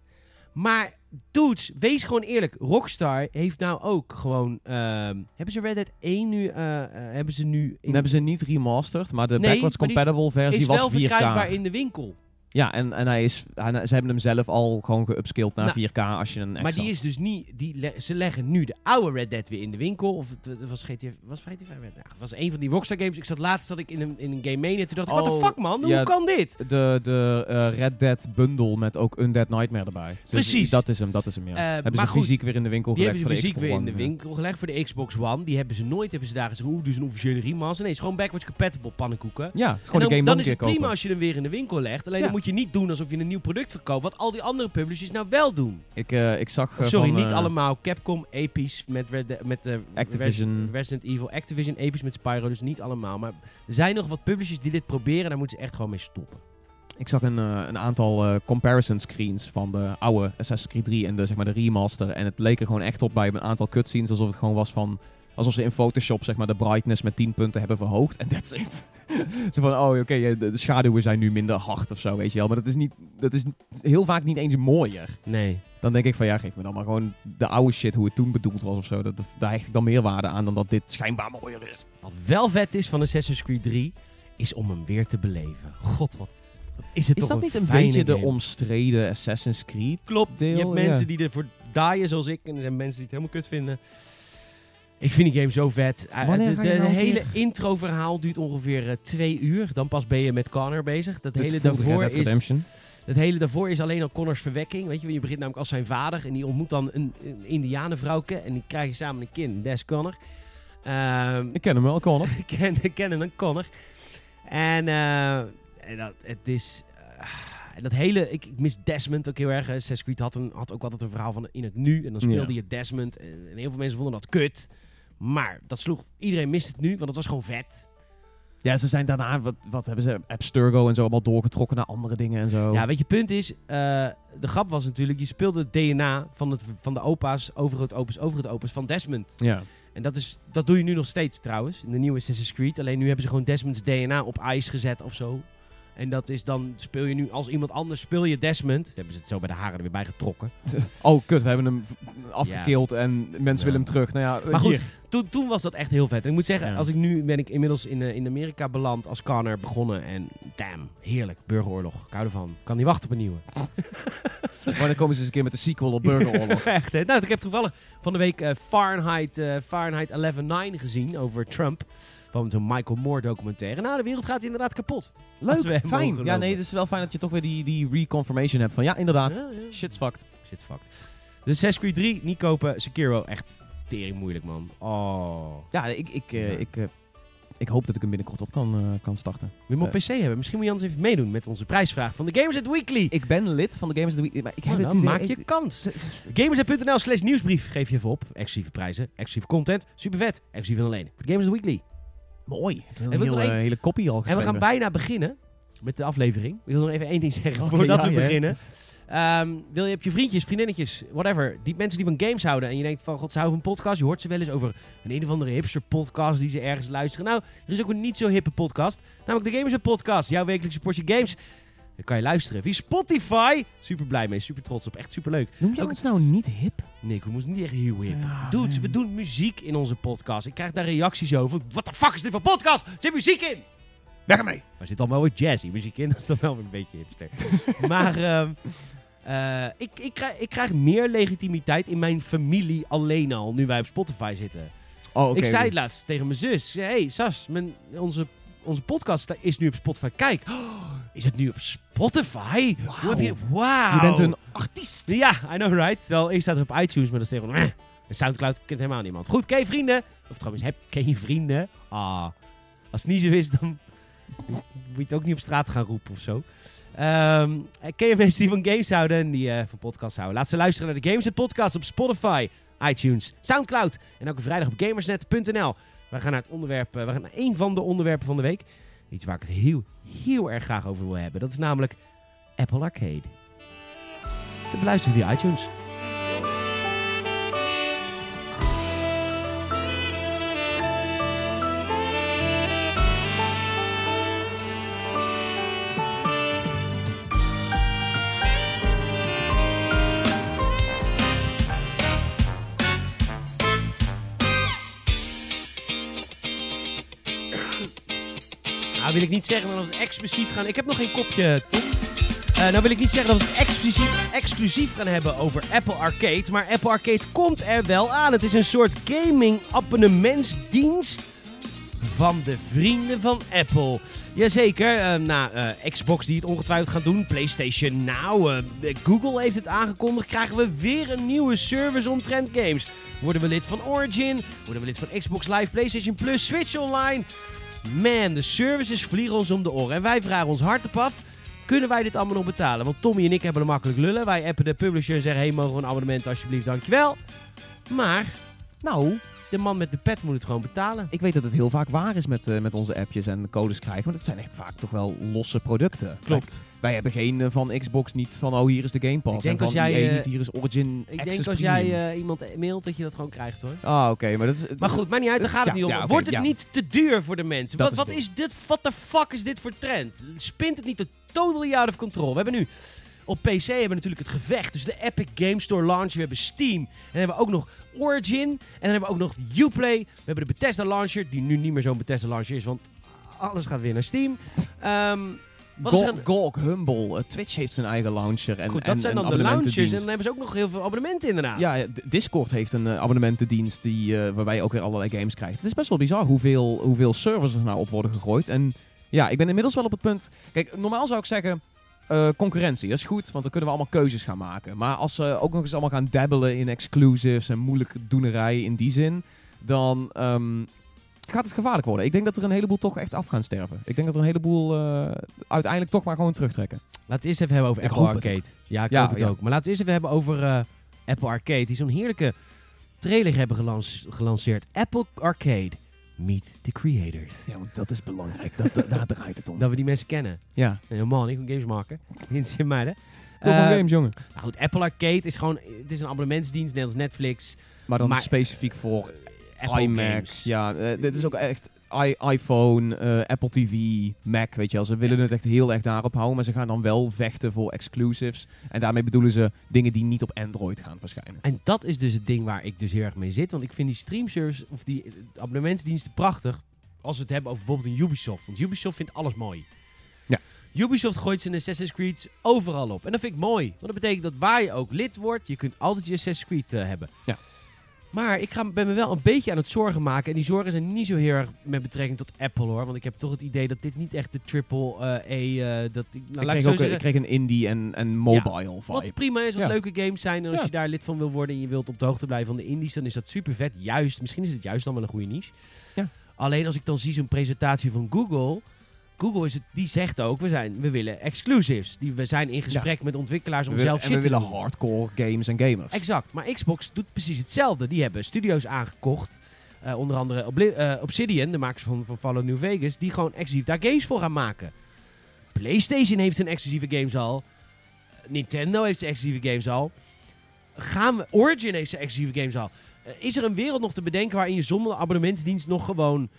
Maar dudes, wees gewoon eerlijk. Rockstar heeft nou ook gewoon... ehm, hebben ze Red Dead 1 nu... eh, hebben ze nu... Dan hebben ze niet remastered, maar de Nee, backwards is- compatible versie is was wel 4K. verkrijgbaar in de winkel. Ja, en, en hij is, hij, ze hebben hem zelf al gewoon geupskilled naar Nou, 4K als je een Maar die is dus niet... Die le- ze leggen nu de oude Red Dead weer in de winkel. Of het, het was GTA... Was GTA 5? Nou, het was een van die Rockstar games. Ik zat laatst dat ik in een, in een game mania. Toen dacht ik, what Oh, the fuck man? ja, Hoe kan dit? De, de eh, Red Dead bundle met ook Undead Nightmare erbij. Dus Precies. Dat is hem, dat is hem, ja. Eh, hebben maar ze goed, fysiek weer in de winkel gelegd hebben ze voor de fysiek Xbox weer in de winkel gelegd voor de Xbox One. Die hebben ze nooit hebben ze daar gezegd, oeh, dus een officiële remaster. Nee, het is gewoon backwards compatible pannenkoeken. Ja, het is En gewoon dan, de game dan is het prima kopen. als je hem weer in de winkel legt. Alleen Ja. dan moet je niet doen alsof je een nieuw product verkoopt. Wat al die andere publishers nou wel doen. Ik, eh, ik zag Of eh, sorry, van, niet eh, allemaal. Capcom, Apies met, Red met de Activision. Resident Evil. Activision, Apies met Spyro. Dus niet allemaal. Maar er zijn nog wat publishers die dit proberen. Daar moeten ze echt gewoon mee stoppen. Ik zag een, een aantal comparison screens van de oude Assassin's Creed 3 en de, zeg maar, de remaster. En het leek er gewoon echt op bij een aantal cutscenes alsof het gewoon was van... Alsof ze in Photoshop zeg maar, de brightness met 10 punten hebben verhoogd. En that's it. Zo van, oh oké, de, de schaduwen zijn nu minder hard of zo, weet je wel. Maar dat is, niet, dat is heel vaak niet eens mooier. Nee. Dan denk ik van, ja, geef me dan maar gewoon de oude shit hoe het toen bedoeld was of zo. Dat, daar hecht ik dan meer waarde aan dan dat dit schijnbaar mooier is. Wat wel vet is van Assassin's Creed 3, is om hem weer te beleven. God, wat, is het Is dat niet een beetje de omstreden Assassin's Creed? Klopt. je hebt mensen ja. die ervoor daaien zoals ik. En er zijn mensen die het helemaal kut vinden. Ik vind die game zo vet. Uh, Wanneer de nou hele intro-verhaal duurt ongeveer eh, twee uur. Dan pas ben je met Connor bezig. Dat Dit hele, daarvoor is, Redemption. het hele daarvoor is alleen al Connors verwekking. Weet je, je begint namelijk als zijn vader. En die ontmoet dan een, een indianenvrouwke. En die krijgen samen een kind. Des Connor. Ehm, Ik ken hem wel, Connor. ik ken, ik ken een Connor. En, eh, en dat, het is... eh, en dat hele... Ik, ik mis Desmond ook heel erg. Assassin's Creed had, een, had ook altijd een verhaal van in het nu. En dan speelde Ja. je Desmond. En, en heel veel mensen vonden dat kut. Maar dat sloeg... Iedereen mist het nu, want het was gewoon vet. Ja, ze zijn daarna, wat, wat hebben ze, Abstergo en zo allemaal doorgetrokken naar andere dingen en zo. Ja, weet je, punt is... eh, de grap was natuurlijk... Je speelde het DNA van, het, van de opa's over het opus, over het opus van Desmond. ja. En dat, is, dat doe je nu nog steeds trouwens. In de nieuwe Assassin's Creed. Alleen nu hebben ze gewoon Desmond's DNA op ijs gezet of zo. En dat is dan, speel je nu als iemand anders, speel je Desmond. Dan hebben ze het zo bij de haren er weer bij getrokken. Oh, kut, we hebben hem afgekild en mensen Ja. willen hem terug. Nou ja, Maar goed, hier. Toen, toen was dat echt heel vet. En ik moet zeggen, Ja. als ik nu ben ik inmiddels in, eh, in Amerika beland als Connor begonnen. En damn, heerlijk, burgeroorlog. Ik hou ervan. Kan niet wachten op een nieuwe. Wanneer komen ze eens een keer met de sequel op Burgeroorlog? echt, hè? Nou, ik heb toevallig van de week eh, Fahrenheit, eh Fahrenheit 11.9 gezien over Trump. Van zo'n Michael Moore documentaire. Nou, de wereld gaat inderdaad kapot. Leuk, fijn. Ja, nee, het is wel fijn dat je toch weer die, die reconfirmation hebt van ja, inderdaad, Ja, ja. shit's fucked. Shit fucked. De Assassin's Creed 3, niet kopen. Sekiro, echt tering moeilijk, man. Oh. Ja, ik, ik, eh, Ja. ik, eh, ik hoop dat ik hem binnenkort op kan, eh, kan starten. Wil je hem op. PC hebben? Misschien moet je anders even meedoen met onze prijsvraag van de Gamers at Weekly. Ik ben lid van de Gamers of the Week, maar ik heb Nou, het idee... maak je kans. Gamersnet.nl slash nieuwsbrief geef je even op. Exclusieve prijzen, exclusieve content. Super vet. Exclusief en alleen. Voor de Gamers at Weekly. Mooi. Je hebt En een hele, hele kopie al En we geschreven. gaan bijna beginnen met de aflevering. Ik wil nog even één ding zeggen voordat ja, we beginnen. Ehm, wil je, heb je vriendjes, vriendinnetjes, whatever, die mensen die van games houden en je denkt van god, ze houden van podcast. Je hoort ze wel eens over een een of andere hipster podcast die ze ergens luisteren. Nou, er is ook een niet zo hippe podcast, namelijk de Gamers Podcast. Jouw wekelijkse portie games. Dan kan je luisteren via Spotify. Super blij mee, super trots op, echt super leuk. Noem je Ook- ons nou niet hip? Nick, we moeten niet echt heel hip. Ja, Dudes, man. we doen muziek in onze podcast. Ik krijg daar reacties over. Wat de fuck is dit voor podcast? Er zit muziek in! Weg ermee. Maar er zit dan wel wat jazzy muziek in. Dat is dan wel een beetje hipster. maar ehm, Eh, ik, ik, krijg, ik krijg meer legitimiteit in mijn familie alleen al, nu wij op Spotify zitten. Oh, oké. ik zei het laatst tegen mijn zus. Hé, hey, Sas, mijn, onze, onze podcast is nu op Spotify. Kijk, oh, is het nu op Spotify? Heb je... Bent een artiest. Ja, I know right. Wel, eerst staat het op iTunes, maar dat is tegen. En Soundcloud kent helemaal niemand. Goed, ken je vrienden? Of trouwens, heb ken je vrienden? Ah, als het niet zo is, dan moet je het ook niet op straat gaan roepen of zo. Ehm, ken je mensen die van games houden en die eh, van podcasts houden? Laat ze luisteren naar de Games en Podcast op Spotify, iTunes, Soundcloud en elke vrijdag op gamersnet.nl. We gaan naar het onderwerp, eh, we gaan naar één van de onderwerpen van de week. Iets waar ik het heel, heel erg graag over wil hebben. Dat is namelijk Apple Arcade. Te beluisteren via iTunes. Ik niet zeggen dat we expliciet gaan... Ik heb nog geen kopje. Eh, nou wil ik niet zeggen dat we het expliciet, exclusief gaan hebben over Apple Arcade. Maar Apple Arcade komt er wel aan. Het is een soort gaming abonnementsdienst van de vrienden van Apple. Jazeker, uh, na uh, Xbox die het ongetwijfeld gaan doen, PlayStation Now, Google heeft het aangekondigd, krijgen we weer een nieuwe service omtrent games. Worden we lid van Origin, worden we lid van Xbox Live, PlayStation Plus, Switch Online. Man, de services vliegen ons om de oren. En wij vragen ons hart op af, kunnen wij dit allemaal nog betalen? Want Tommy en ik hebben er makkelijk lullen. Wij appen de publisher en zeggen, hey, mogen we een abonnement alsjeblieft, dankjewel. Maar, nou, de man met de pet moet het gewoon betalen. Ik weet dat het heel vaak waar is met, uh, met onze appjes en codes krijgen. Maar dat zijn echt vaak toch wel losse producten. Klopt. Kijk, wij hebben geen uh, van Xbox niet van, oh hier is de Game Pass. Ik denk en als van jij, EA uh, niet, hier is Origin Ik Access denk als Premium. jij uh, iemand mailt dat je dat gewoon krijgt hoor. Ah, oké. Okay, maar, dat is, maar goed, maar niet uit, daar gaat het niet om. Ja, okay, Wordt het ja. niet te duur voor de mensen? Dat Wat, is wat is dit? What the fuck is dit voor trend? Spint het niet tot totally out of control? We hebben nu op PC hebben we natuurlijk het gevecht. Dus de Epic Game Store launcher. We hebben Steam. En dan hebben we ook nog Origin. En dan hebben we ook nog Uplay. We hebben de Bethesda launcher. Die nu niet meer zo'n Bethesda launcher is. Want alles gaat weer naar Steam. Um, wat is Go aan- Golk, Humble, uh, Twitch heeft zijn eigen launcher. En, Goed, dat en, zijn dan de launchers. En dan hebben ze ook nog heel veel abonnementen inderdaad. Ja, Discord heeft een eh, abonnementendienst die, eh, waarbij je ook weer allerlei games krijgt. Het is best wel bizar hoeveel, hoeveel servers er nou op worden gegooid. En ja, ik ben inmiddels wel op het punt... Kijk, normaal zou ik zeggen... eh, concurrentie, dat is goed, want dan kunnen we allemaal keuzes gaan maken. Maar als ze ook nog eens allemaal gaan dabbelen in exclusives en moeilijke doenerijen in die zin, dan ehm, gaat het gevaarlijk worden. Ik denk dat er een heleboel toch echt af gaan sterven. Ik denk dat er een heleboel eh, uiteindelijk toch maar gewoon terugtrekken. Laten we eerst even hebben over Ik Apple Arcade. Ja, ik Ja, hoop het ja. ook. Maar laten we eerst even hebben over eh, Apple Arcade. Die zo'n heerlijke trailer hebben gelanceerd. Apple Arcade, meet the creators. Ja, want dat is belangrijk. Dat, dat- daar draait het om. Dat we die mensen kennen. Ja. Helemaal niet, gewoon games maken. Kom van Eh, games, jongen. Nou goed, Apple Arcade is gewoon... Het is een abonnementsdienst, net als Netflix. Maar dan maar- specifiek voor Apple iMac. games. Ja, eh, dit is ook echt i- iPhone, eh, Apple TV, Mac, weet je wel. Ze willen Ja. het echt heel erg daarop houden, maar ze gaan dan wel vechten voor exclusives. En daarmee bedoelen ze dingen die niet op Android gaan verschijnen. En dat is dus het ding waar ik dus heel erg mee zit. Want ik vind die streamservice of die abonnementsdiensten prachtig. Als we het hebben over bijvoorbeeld een Ubisoft. Want Ubisoft vindt alles mooi. Ja. Ubisoft gooit zijn Assassin's Creed overal op. En dat vind ik mooi. Want dat betekent dat waar je ook lid wordt, je kunt altijd je Assassin's Creed eh, hebben. Ja. Maar ik ga, ben me wel een beetje aan het zorgen maken. En die zorgen zijn niet zo heel erg met betrekking tot Apple hoor. Want ik heb toch het idee dat dit niet echt de triple eh, dat, nou, ik, kreeg zo ook, een- zeggen. ik kreeg een indie en, en mobile vibe. Wat prima is, wat Ja. leuke games zijn. En als Ja. je daar lid van wil worden en je wilt op de hoogte blijven van de indies, dan is dat super vet. Juist, misschien is het juist dan wel een goede niche. Ja. Alleen als ik dan zie zo'n presentatie van Google. Google is het, die zegt ook, we, zijn, we willen exclusives. Die, we zijn in gesprek met ontwikkelaars om we willen, zelf en shit we te willen hardcore games en gamers. Exact, maar Xbox doet precies hetzelfde. Die hebben studio's aangekocht. eh, onder andere Obli- eh, Obsidian, de makers van, van Fallout New Vegas, die gewoon exclusief daar games voor gaan maken. PlayStation heeft zijn exclusieve games al. Nintendo heeft zijn exclusieve games al. Gaan we, Origin heeft zijn exclusieve games al. Eh, is er een wereld nog te bedenken waarin je zonder abonnementsdienst nog gewoon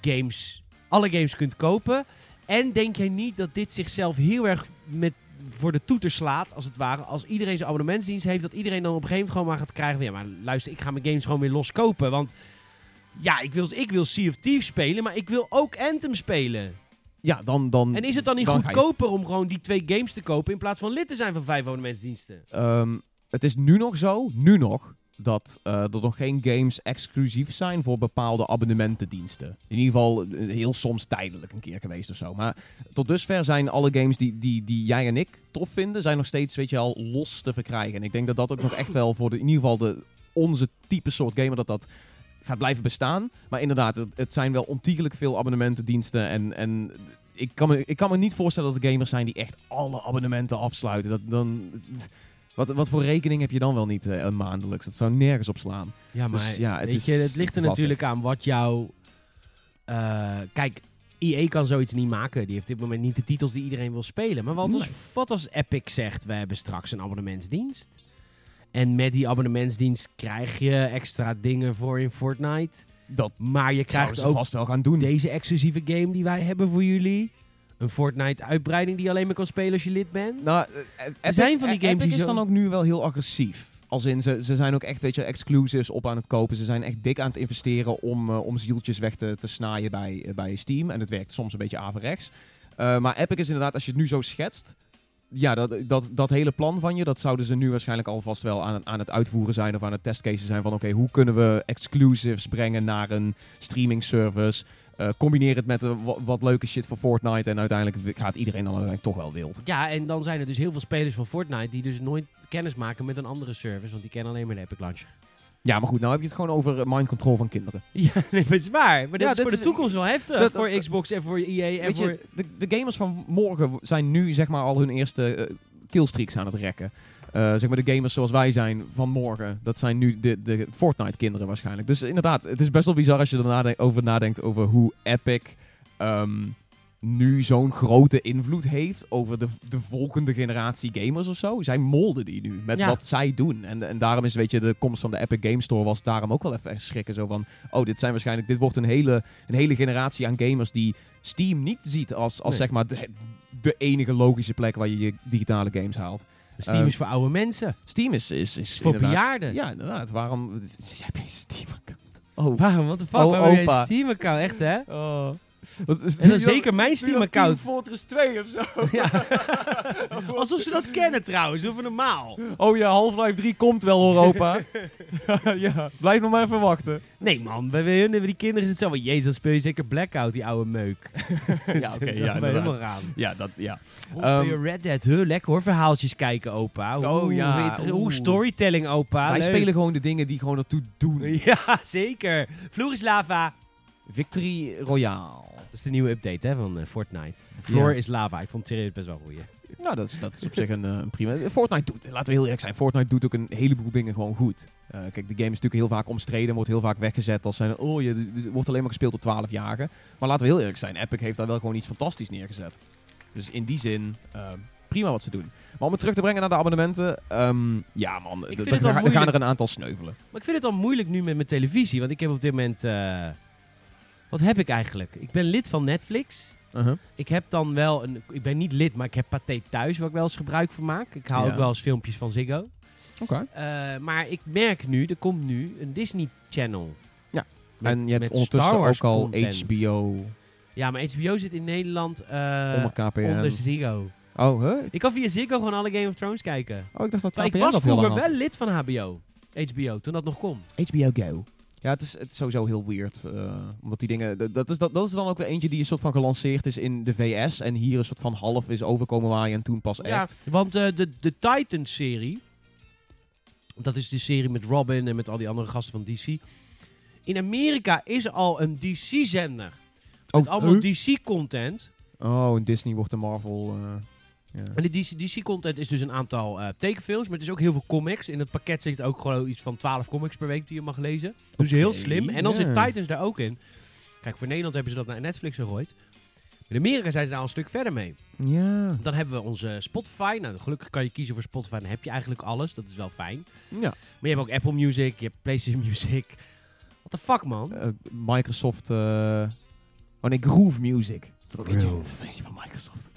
games, alle games kunt kopen? En denk jij niet dat dit zichzelf heel erg met voor de toeter slaat, als het ware. Als iedereen zijn abonnementsdienst heeft, dat iedereen dan op een gegeven moment gewoon maar gaat krijgen. van, Ja, maar luister, ik ga mijn games gewoon weer los kopen. Want ja, ik wil, ik wil Sea of Thieves spelen, maar ik wil ook Anthem spelen. ja, dan... dan En is het dan niet Dan ga je- goedkoper om gewoon die twee games te kopen in plaats van lid te zijn van vijf abonnementsdiensten? Ehm, het is nu nog zo, nu nog, dat eh, er nog geen games exclusief zijn voor bepaalde abonnementendiensten. In ieder geval eh, heel soms tijdelijk een keer geweest of zo. Maar tot dusver zijn alle games die, die, die jij en ik tof vinden, zijn nog steeds, weet je wel, los te verkrijgen. En ik denk dat dat ook nog echt wel voor de, in ieder geval de, onze type soort gamer, dat dat gaat blijven bestaan. Maar inderdaad, het, het zijn wel ontiegelijk veel abonnementendiensten en... en ik kan, me, ik kan me niet voorstellen dat er gamers zijn die echt alle abonnementen afsluiten. Dat, dan, wat, wat voor rekening heb je dan wel niet eh, een maandelijks? Dat zou nergens op slaan. Ja, maar Dus ja, het weet is- je, het ligt er natuurlijk aan wat jouw... eh, kijk, EA kan zoiets niet maken. Die heeft op dit moment niet de titels die iedereen wil spelen. Maar wat als, Nee. wat als Epic zegt, we hebben straks een abonnementsdienst. En met die abonnementsdienst krijg je extra dingen voor in Fortnite. Dat Maar je krijgt ook vast wel gaan doen. deze exclusieve game die wij hebben voor jullie. Een Fortnite-uitbreiding die je alleen maar kan spelen als je lid bent. Nou, eh, eh, Epic, zijn van die games Epic die is dan ook nu wel heel agressief. Als in, ze, ze zijn ook echt, weet je, exclusives op aan het kopen. Ze zijn echt dik aan het investeren om, eh, om zieltjes weg te, te snaaien bij, bij Steam. En het werkt soms een beetje averechts. Eh maar Epic is inderdaad, als je het nu zo schetst... Ja, dat, dat, dat hele plan van je, dat zouden ze nu waarschijnlijk alvast wel aan, aan het uitvoeren zijn. Of aan het testcasen zijn van, oké, hoe kunnen we exclusives brengen naar een streaming service... Eh, combineer het met eh, wat, leuke shit voor Fortnite. En uiteindelijk gaat iedereen dan uiteindelijk toch wel wild. Ja, en dan zijn er dus heel veel spelers van Fortnite die dus nooit kennis maken met een andere service. Want die kennen alleen maar de Epic Launcher. Ja, maar goed, nou heb je het gewoon over eh, mind control van kinderen. Ja, nee, maar het is waar. Maar dit Ja, is dit voor de toekomst wel heftig. dat- voor dat- Xbox en voor EA en Weet voor... je, de, de gamers van morgen zijn nu zeg maar al hun eerste eh, killstreaks aan het rekken. Eh, zeg maar de gamers zoals wij zijn van morgen, dat zijn nu de, de Fortnite-kinderen waarschijnlijk. Dus inderdaad, het is best wel bizar als je er over nadenkt over hoe Epic ehm, nu zo'n grote invloed heeft over de, de volgende generatie gamers of zo. Zij molden die nu met Ja. wat zij doen. En, en daarom is, weet je, de komst van de Epic Game Store was daarom ook wel even schrikken. Zo van, oh, dit zijn waarschijnlijk, dit wordt een hele, een hele generatie aan gamers die Steam niet ziet als, als Nee. zeg maar de, de enige logische plek waar je je digitale games haalt. Steam eh, is voor oude mensen. Steam is, is, is voor bejaarden. Ja, inderdaad. Waarom heb je een Steam-account? Oh. Waarom? Wat de fuck? Oh, Waarom heb je opa. een Steam-account? Echt, hè? Oh. Wat is En dan zeker mijn Steam-account. Team Fortress 2 of zo. Ja. Alsof ze dat kennen trouwens. Of normaal. Oh ja, Half-Life 3 komt wel hoor, opa. ja, blijf nog maar even wachten. Nee man, bij hun, die kinderen is het zo van... Jezus, dan speel je zeker Blackout, die oude meuk. Ja, oké, Dat ja, helemaal raam. Ja, dat, ja. Hoe Ehm, speel je Red Dead? Huh, lekker hoor, verhaaltjes kijken, opa. Hoe, Oh, ja, oeh. Hoe storytelling, opa. Wij Leuk. spelen gewoon de dingen die gewoon ertoe doen. Ja, zeker. Vloer is lava. Victory Royale. Dat is de nieuwe update hè, van eh, Fortnite. De floor Ja. is lava. Ik vond het serieus best wel goed. Nou, dat is, dat is op zich een, eh, een prima. Fortnite doet, laten we heel eerlijk zijn, Fortnite doet ook een heleboel dingen gewoon goed. Eh, kijk, de game is natuurlijk heel vaak omstreden, wordt heel vaak weggezet als zijn, oh, je er wordt alleen maar gespeeld door 12-jarigen. Maar laten we heel eerlijk zijn, Epic heeft daar wel gewoon iets fantastisch neergezet. Dus in die zin, eh, prima wat ze doen. Maar om het terug te brengen naar de abonnementen, ehm, ja man, er ga- gaan er een aantal sneuvelen. Maar ik vind het al moeilijk nu met mijn televisie. Want ik heb op dit moment... eh, wat heb ik eigenlijk? Ik ben lid van Netflix. Uh-huh. Ik heb dan wel een... Ik ben niet lid, maar ik heb Pathé thuis waar ik wel eens gebruik van maak. Ik haal Ja. ook wel eens filmpjes van Ziggo. Oké. Eh, maar ik merk nu, er komt nu een Disney Channel. Ja. Met- En je hebt ondertussen ook al content. HBO Ja, maar HBO zit in Nederland eh, onder KPN. onder Ziggo. Oh, huh? Ik kan via Ziggo gewoon alle Game of Thrones kijken. Oh, ik dacht dat ik KPN was dat heel lang vroeger wel lid van HBO. HBO, toen dat nog kon. HBO Go. Ja, het is, het is sowieso heel weird. eh, omdat die dingen. Dat is, dat, dat is dan ook weer eentje die een soort van gelanceerd is in de VS. En hier een soort van half is overkomen waaien. En toen pas echt. Want eh, de, de Titans-serie, dat is de serie met Robin en met al die andere gasten van DC. In Amerika is al een DC-zender. Met Oh, allemaal huh? DC-content. Oh, en Disney wordt de Marvel. eh, ja. En de DC DC-content is dus een aantal eh, tekenfilms, maar het is ook heel veel comics. In het pakket zit ook gewoon iets van 12 comics per week die je mag lezen. Dus heel slim. En dan zit Titans daar ook in. Kijk, voor Nederland hebben ze dat naar Netflix gegooid. In Amerika zijn ze daar al een stuk verder mee. ja. Dan hebben we onze Spotify. Nou, gelukkig kan je kiezen voor Spotify. Dan heb je eigenlijk alles. Dat is wel fijn. ja. Maar je hebt ook Apple Music, je hebt PlayStation Music. What the fuck, man? Eh, Microsoft. eh, oh nee, Groove Music. Is ook van Microsoft.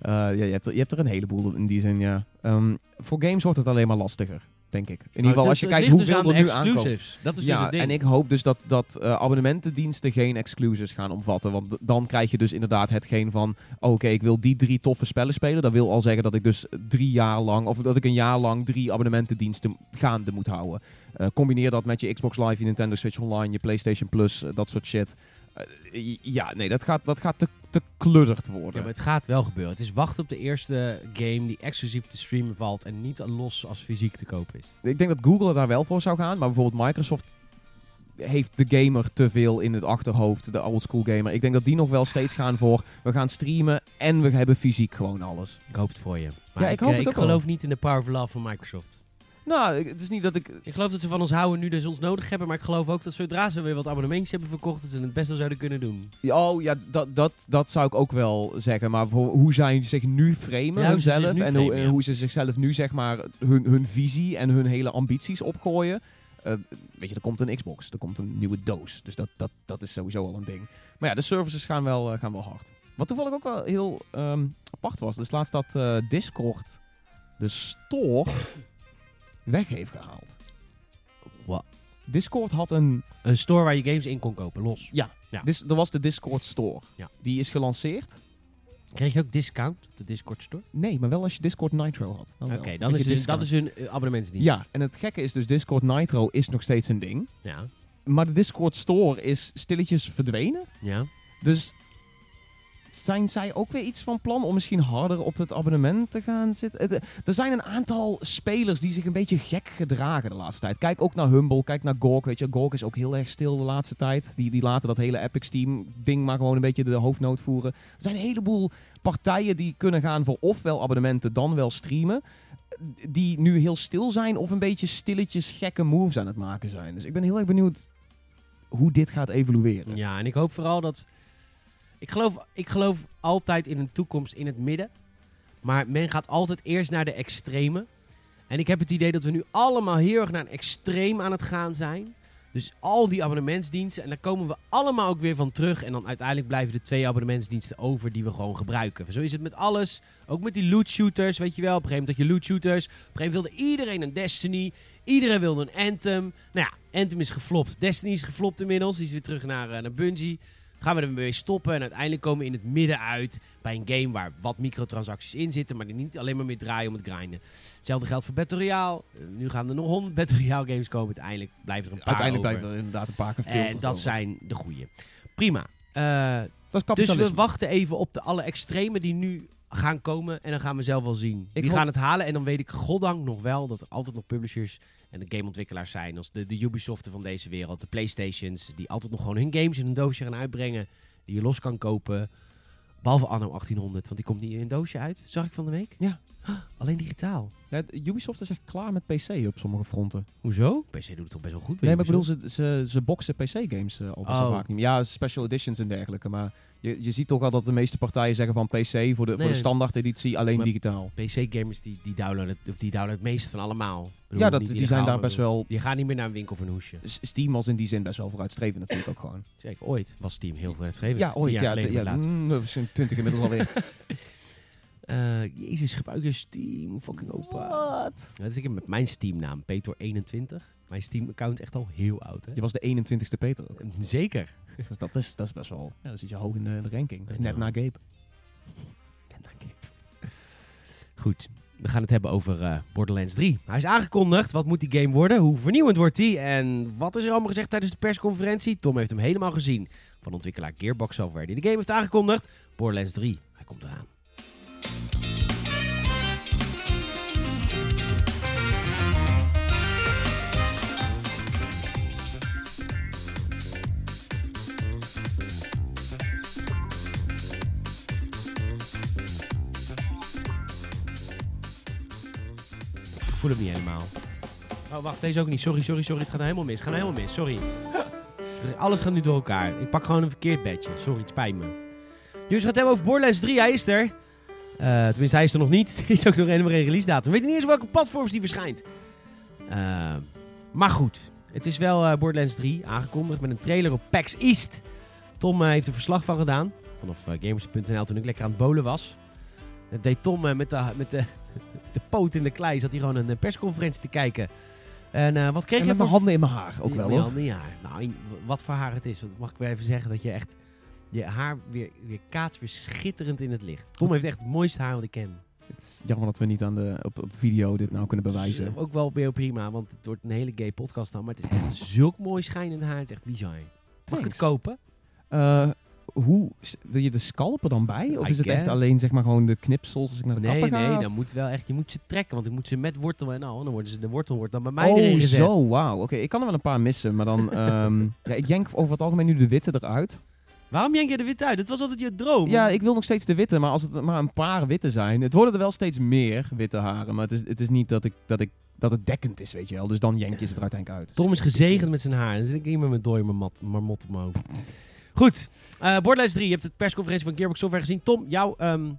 Eh, ja, je, hebt er, je hebt er een heleboel in die zin, ja. Ehm, voor games wordt het alleen maar lastiger, denk ik. In ieder geval, als je kijkt hoeveel er nu aankomt. Dat is dus Ja, het ding. en ik hoop dus dat, dat eh, abonnementendiensten geen exclusives gaan omvatten. Want dan krijg je dus inderdaad hetgeen van... Oké, ik wil die drie toffe spellen spelen. Dat wil al zeggen dat ik dus drie jaar lang... of dat ik een jaar lang drie abonnementendiensten gaande moet houden. Eh, combineer dat met je Xbox Live, je Nintendo Switch Online... je PlayStation Plus, dat soort shit. Eh, ja, nee, dat gaat, dat gaat te, te kludderd worden. Ja, maar het gaat wel gebeuren. Het is wachten op de eerste game die exclusief te streamen valt en niet los als fysiek te kopen is. Ik denk dat Google daar wel voor zou gaan. Maar bijvoorbeeld Microsoft heeft de gamer te veel in het achterhoofd. De oldschool gamer. Ik denk dat die nog wel steeds gaan voor... we gaan streamen en we hebben fysiek gewoon alles. Ik hoop het voor je. Maar Ja, ik hoop eh, het ik ook wel. geloof niet in de power of love van Microsoft. Nou, het is niet dat ik... Ik geloof dat ze van ons houden nu dat ze ons nodig hebben, maar ik geloof ook dat zodra ze weer wat abonnementjes hebben verkocht, dat ze het best wel zouden kunnen doen. Oh ja, dat, dat, dat zou ik ook wel zeggen. Maar voor hoe zij zich nu framen, Ja, hoe ze zich hunzelf. nu En hoe, framen, en ja. hoe ze zichzelf nu zeg maar hun, hun visie en hun hele ambities opgooien. Eh, weet je, er komt een Xbox, er komt een nieuwe doos. Dus dat, dat, dat is sowieso al een ding. Maar ja, de services gaan wel, eh, gaan wel hard. Wat toevallig ook wel heel ehm, apart was. Dus laatst dat eh, Discord de store weg heeft gehaald. Wat? Discord had een Een store waar je games in kon kopen, los. Ja, Ja. Dis, er was de Discord Store. Ja. Die is gelanceerd. Kreeg je ook discount op de Discord store? Nee, maar wel als je Discord Nitro had. Dan Oké, dan is dus, dat is hun eh, abonnementsdienst. Ja, en het gekke is dus Discord Nitro is nog steeds een ding. Ja. Maar de Discord Store is stilletjes verdwenen. Ja. Dus zijn zij ook weer iets van plan om misschien harder op het abonnement te gaan zitten? Eh, Er zijn een aantal spelers die zich een beetje gek gedragen de laatste tijd. Kijk ook naar Humble, kijk naar Gork. Weet je, Gork is ook heel erg stil de laatste tijd. Die, die laten dat hele Epic Steam ding maar gewoon een beetje de hoofdnoot voeren. Er zijn een heleboel partijen die kunnen gaan voor ofwel abonnementen dan wel streamen. Die nu heel stil zijn of een beetje stilletjes gekke moves aan het maken zijn. Dus ik ben heel erg benieuwd hoe dit gaat evolueren. Ja, en ik hoop vooral dat... Ik geloof, ik geloof altijd in een toekomst in het midden. Maar men gaat altijd eerst naar de extreme. En ik heb het idee dat we nu allemaal heel erg naar een extreem aan het gaan zijn. Dus al die abonnementsdiensten. En daar komen we allemaal ook weer van terug. En dan uiteindelijk blijven er twee abonnementsdiensten over die we gewoon gebruiken. Zo is het met alles. Ook met die loot shooters, weet je wel. Op een gegeven moment had je loot shooters. Op een gegeven moment wilde iedereen een Destiny. Iedereen wilde een Anthem. Nou ja, Anthem is geflopt. Destiny is geflopt inmiddels. Die is weer terug naar, eh, naar Bungie. Gaan we ermee stoppen en uiteindelijk komen we in het midden uit bij een game waar wat microtransacties in zitten, maar die niet alleen maar meer draaien om het grinden. Hetzelfde geldt voor Battle Royale. Eh, nu gaan er nog 100 Battle Royale games komen. Uiteindelijk blijven er een paar Uiteindelijk over. blijven er inderdaad een paar En dat over. zijn de goeie. Prima. Eh, Dat is dus we wachten even op de alle extreme die nu gaan komen. En dan gaan we zelf wel zien. Ik Die gaan het halen. En dan weet ik goddank nog wel dat er altijd nog publishers en de gameontwikkelaars zijn. Als de, de Ubisoften van deze wereld. De Playstations. Die altijd nog gewoon hun games in een doosje gaan uitbrengen. Die je los kan kopen. Behalve Anno 1800. Want die komt niet in een doosje uit. Zag ik van de week. Ja. Alleen digitaal. Ja, Ubisoft is echt klaar met PC op sommige fronten. Hoezo? PC doet het toch best wel goed. bij Nee, maar ik bedoel, ze, ze, ze boxen PC-games al best wel Oh. vaak niet meer. Ja, special editions en dergelijke. Maar je, je ziet toch al dat de meeste partijen zeggen van PC voor de, voor de standaard editie alleen Maar- digitaal. PC-gamers die, die, downloaden het, of die downloaden het meest van allemaal. Bedoel, Ja, dat, die zijn daar best wel... Die gaan niet meer naar een winkel voor een hoesje. Steam was in die zin best wel vooruitstrevend natuurlijk ook gewoon. Zeker, ooit was Steam heel vooruitstrevend. Ja, ooit. Ja, ja, mm, zijn twintig inmiddels alweer. Eh, jezus, gebruik je Steam fucking open. Wat? Dat is ik met mijn Steam-naam, Peter21. Mijn Steam-account echt al heel oud, hè? Je was de 21ste Peter ook. Zeker. Dus dat is, dat is best wel... Ja, dan zit je hoog in de, de ranking. Dat is Ja. net na Gabe. En dank je. Goed, we gaan het hebben over eh, Borderlands 3. Hij is aangekondigd. Wat moet die game worden? Hoe vernieuwend wordt die? En wat is er allemaal gezegd tijdens de persconferentie? Tom heeft hem helemaal gezien. Van ontwikkelaar Gearbox Software, die de game heeft aangekondigd. Borderlands 3, hij komt eraan. Ik voel hem niet helemaal. Oh, wacht, deze ook niet. Sorry, sorry, sorry. Het gaat helemaal mis. Het gaat helemaal mis. Sorry. Alles gaat nu door elkaar. Ik pak gewoon een verkeerd bedje. Sorry, het spijt me. Jongens, we gaan het hebben over Borderlands 3. Hij is er. Eh, tenminste, hij is er nog niet. Er is ook nog helemaal geen release datum. We weten niet eens welke platforms die verschijnt. Eh, maar goed. Het is wel eh, Borderlands 3 aangekondigd met een trailer op PAX East. Tom heeft er verslag van gedaan. vanaf uh, gamers.nl toen ik lekker aan het bolen was. Het deed Tom uh, met, de, met de, de poot in de klei. Zat hij gewoon een persconferentie te kijken. En uh, wat kreeg en je met mijn handen in mijn haar ook wel, hoor. handen in je haar. Nou, wat voor haar het is. Want mag ik weer even zeggen dat je echt... Je haar weer, weer kaats weer schitterend in het licht. Tom heeft echt het mooiste haar wat ik ken. Het is jammer dat we niet aan de, op, op video dit nou kunnen bewijzen. Dus, uh, ook wel weer prima, want het wordt een hele gay podcast dan. Maar het is echt zulk mooi schijnend haar. Het is echt bizar. Mag ik het kopen? Uh, hoe wil je de scalpen dan bij? Of I is het guess. echt alleen zeg maar gewoon de knipsels als ik naar de nee, kapper ga? Nee, nee, dan moet wel echt, je moet ze trekken, want ik moet ze met wortel en al. Dan worden ze, de wortel wordt dan bij mij oh, erin gezet. zo, wauw. Oké, okay, ik kan er wel een paar missen, maar dan, um, ja, ik jenk over het algemeen nu de witte eruit. Waarom jenk je de witte uit? Dat was altijd je droom. Ja, ik wil nog steeds de witte, maar als het maar een paar witte zijn. Het worden er wel steeds meer witte haren, maar het is, het is niet dat ik, dat ik dat het dekkend is, weet je wel. Dus dan jenk je ze er uiteindelijk uit. Tom is gezegend met zijn haar. Dan zit ik hier met mijn dooi mat, marmot op mijn hoofd. Goed, uh, Borderlands 3. Je hebt de persconferentie van Gearbox Software gezien. Tom, jouw um,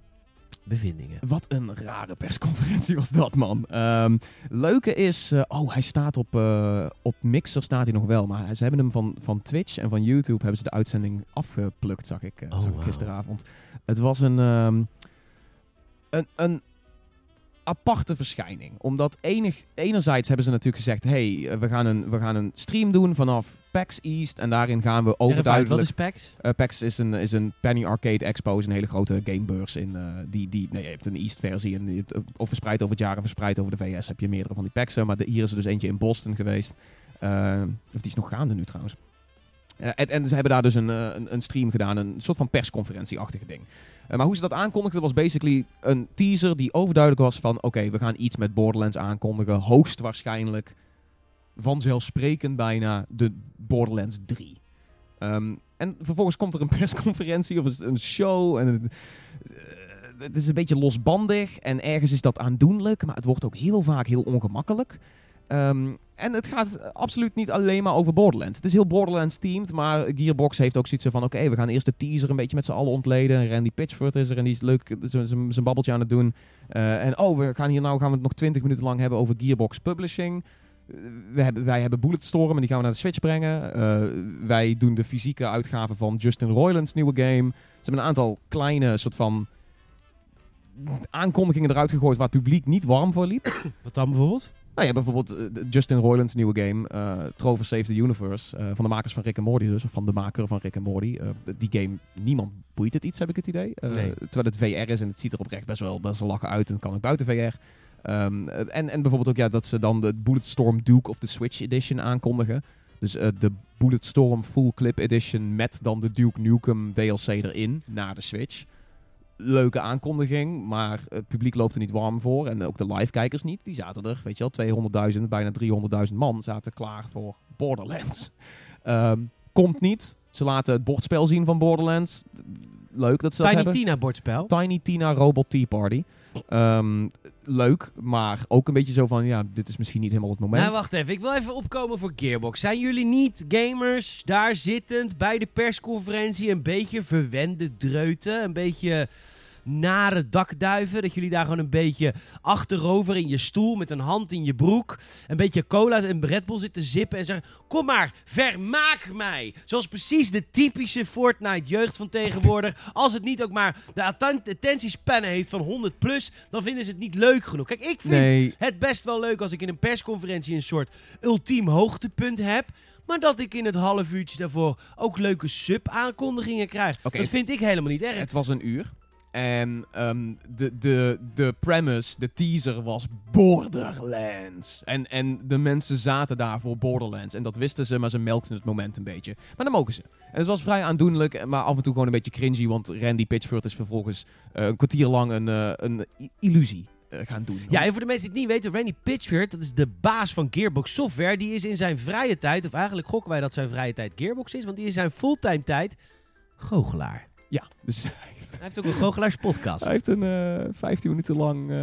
bevindingen? Wat een rare persconferentie was dat, man. Um, leuke is... Uh, oh, hij staat op, uh, op Mixer staat hij nog wel. Maar ze hebben hem van, van Twitch en van YouTube... hebben ze de uitzending afgeplukt, zag ik, oh, zag ik gisteravond. Het was een... Um, een, een aparte verschijning. Omdat enig, enerzijds hebben ze natuurlijk gezegd... hey, we gaan een, we gaan een stream doen vanaf PAX East. En daarin gaan we overduidelijk... Wat is PAX? Uh, PAX is een, is een Penny Arcade Expo. is een hele grote gamebeurs. In, uh, die, die, nee, je hebt een East versie. En je hebt, of verspreid over het jaren, verspreid over de VS... heb je meerdere van die PAX'en. Maar de, hier is er dus eentje in Boston geweest. Uh, of die is nog gaande nu trouwens. Uh, en, en, ze hebben daar dus een, een, een, stream gedaan, een soort van persconferentie-achtige ding. Uh, maar hoe ze dat aankondigden was basically een teaser die overduidelijk was van... oké, we gaan iets met Borderlands aankondigen, hoogstwaarschijnlijk, vanzelfsprekend bijna, de Borderlands 3. Um, en vervolgens komt er een persconferentie of een show en... Het is een beetje losbandig en ergens is dat aandoenlijk, maar het wordt ook heel vaak heel ongemakkelijk. Um, en het gaat absoluut niet alleen maar over Borderlands. Het is heel Borderlands-themed, maar Gearbox heeft ook zoiets van... oké, we gaan eerst de teaser een beetje met z'n allen ontleden. Randy Pitchford is er en die is leuk zijn babbeltje aan het doen. Uh, en oh, we gaan hier nou gaan we het nog 20 minuten lang hebben over Gearbox Publishing. Uh, we hebben, wij hebben Bulletstorm en die gaan we naar de Switch brengen. Uh, wij doen de fysieke uitgave van Justin Roiland's nieuwe game. Ze hebben een aantal kleine soort van aankondigingen eruit gegooid waar het publiek niet warm voor liep. Wat dan bijvoorbeeld? Nou ja, bijvoorbeeld uh, Justin Roiland's nieuwe game, uh, Trover Save the Universe, uh, van de makers van Rick and Morty dus, of van de maker van Rick and Morty. die game, niemand boeit het iets, heb ik het idee. Nee. Terwijl het VR is en het ziet er oprecht best wel, best wel lachen uit en kan ook buiten VR. Um, en, en bijvoorbeeld ook ja, dat ze dan de Bulletstorm Duke of the Switch Edition aankondigen. Dus de Bulletstorm Full Clip Edition met dan de Duke Nukem DLC erin, naar de Switch leuke aankondiging, maar het publiek loopt er niet warm voor. En ook de live-kijkers niet. Die zaten er, weet je wel, 200.000, bijna 300.000 man zaten klaar voor Borderlands. Um, komt niet. Ze laten het bordspel zien van Borderlands. Leuk dat ze Tiny dat hebben. Tina bordspel. Tiny Tina Robot Tea Party. Um, leuk, maar ook een beetje zo van, ja, dit is misschien niet helemaal het moment. Nou, wacht even. Ik wil even opkomen voor Gearbox. Zijn jullie niet gamers daar zittend bij de persconferentie een beetje verwende dreuten? Een beetje nare dakduiven. Dat jullie daar gewoon een beetje achterover in je stoel met een hand in je broek. Een beetje cola en Red Bull zitten zippen en zeggen: Kom maar, vermaak mij. Zoals precies de typische Fortnite jeugd van tegenwoordig. Als het niet ook maar de attentiespannen heeft van 100 plus, dan vinden ze het niet leuk genoeg. Kijk, ik vind Nee. het best wel leuk als ik in een persconferentie een soort ultiem hoogtepunt heb. Maar dat ik in het half uurtje daarvoor ook leuke sub-aankondigingen krijg. Dat vind ik helemaal niet erg. Het was een uur. En ehm, de, de, de premise, de teaser was Borderlands. En, en de mensen zaten daar voor Borderlands. En dat wisten ze, maar ze melkten het moment een beetje. Maar dan mogen ze. En het was vrij aandoenlijk, maar af en toe gewoon een beetje cringy. Want Randy Pitchford is vervolgens eh, een kwartier lang een, eh, een illusie eh, gaan doen. Ja, en voor de mensen die het niet weten, Randy Pitchford, dat is de baas van Gearbox Software. Die is in zijn vrije tijd, of eigenlijk gokken wij dat zijn vrije tijd Gearbox is, want die is zijn fulltime tijd goochelaar. Ja, dus hij heeft, ook een goochelaarspodcast. Hij heeft een eh, uh, 15 minuten lang eh,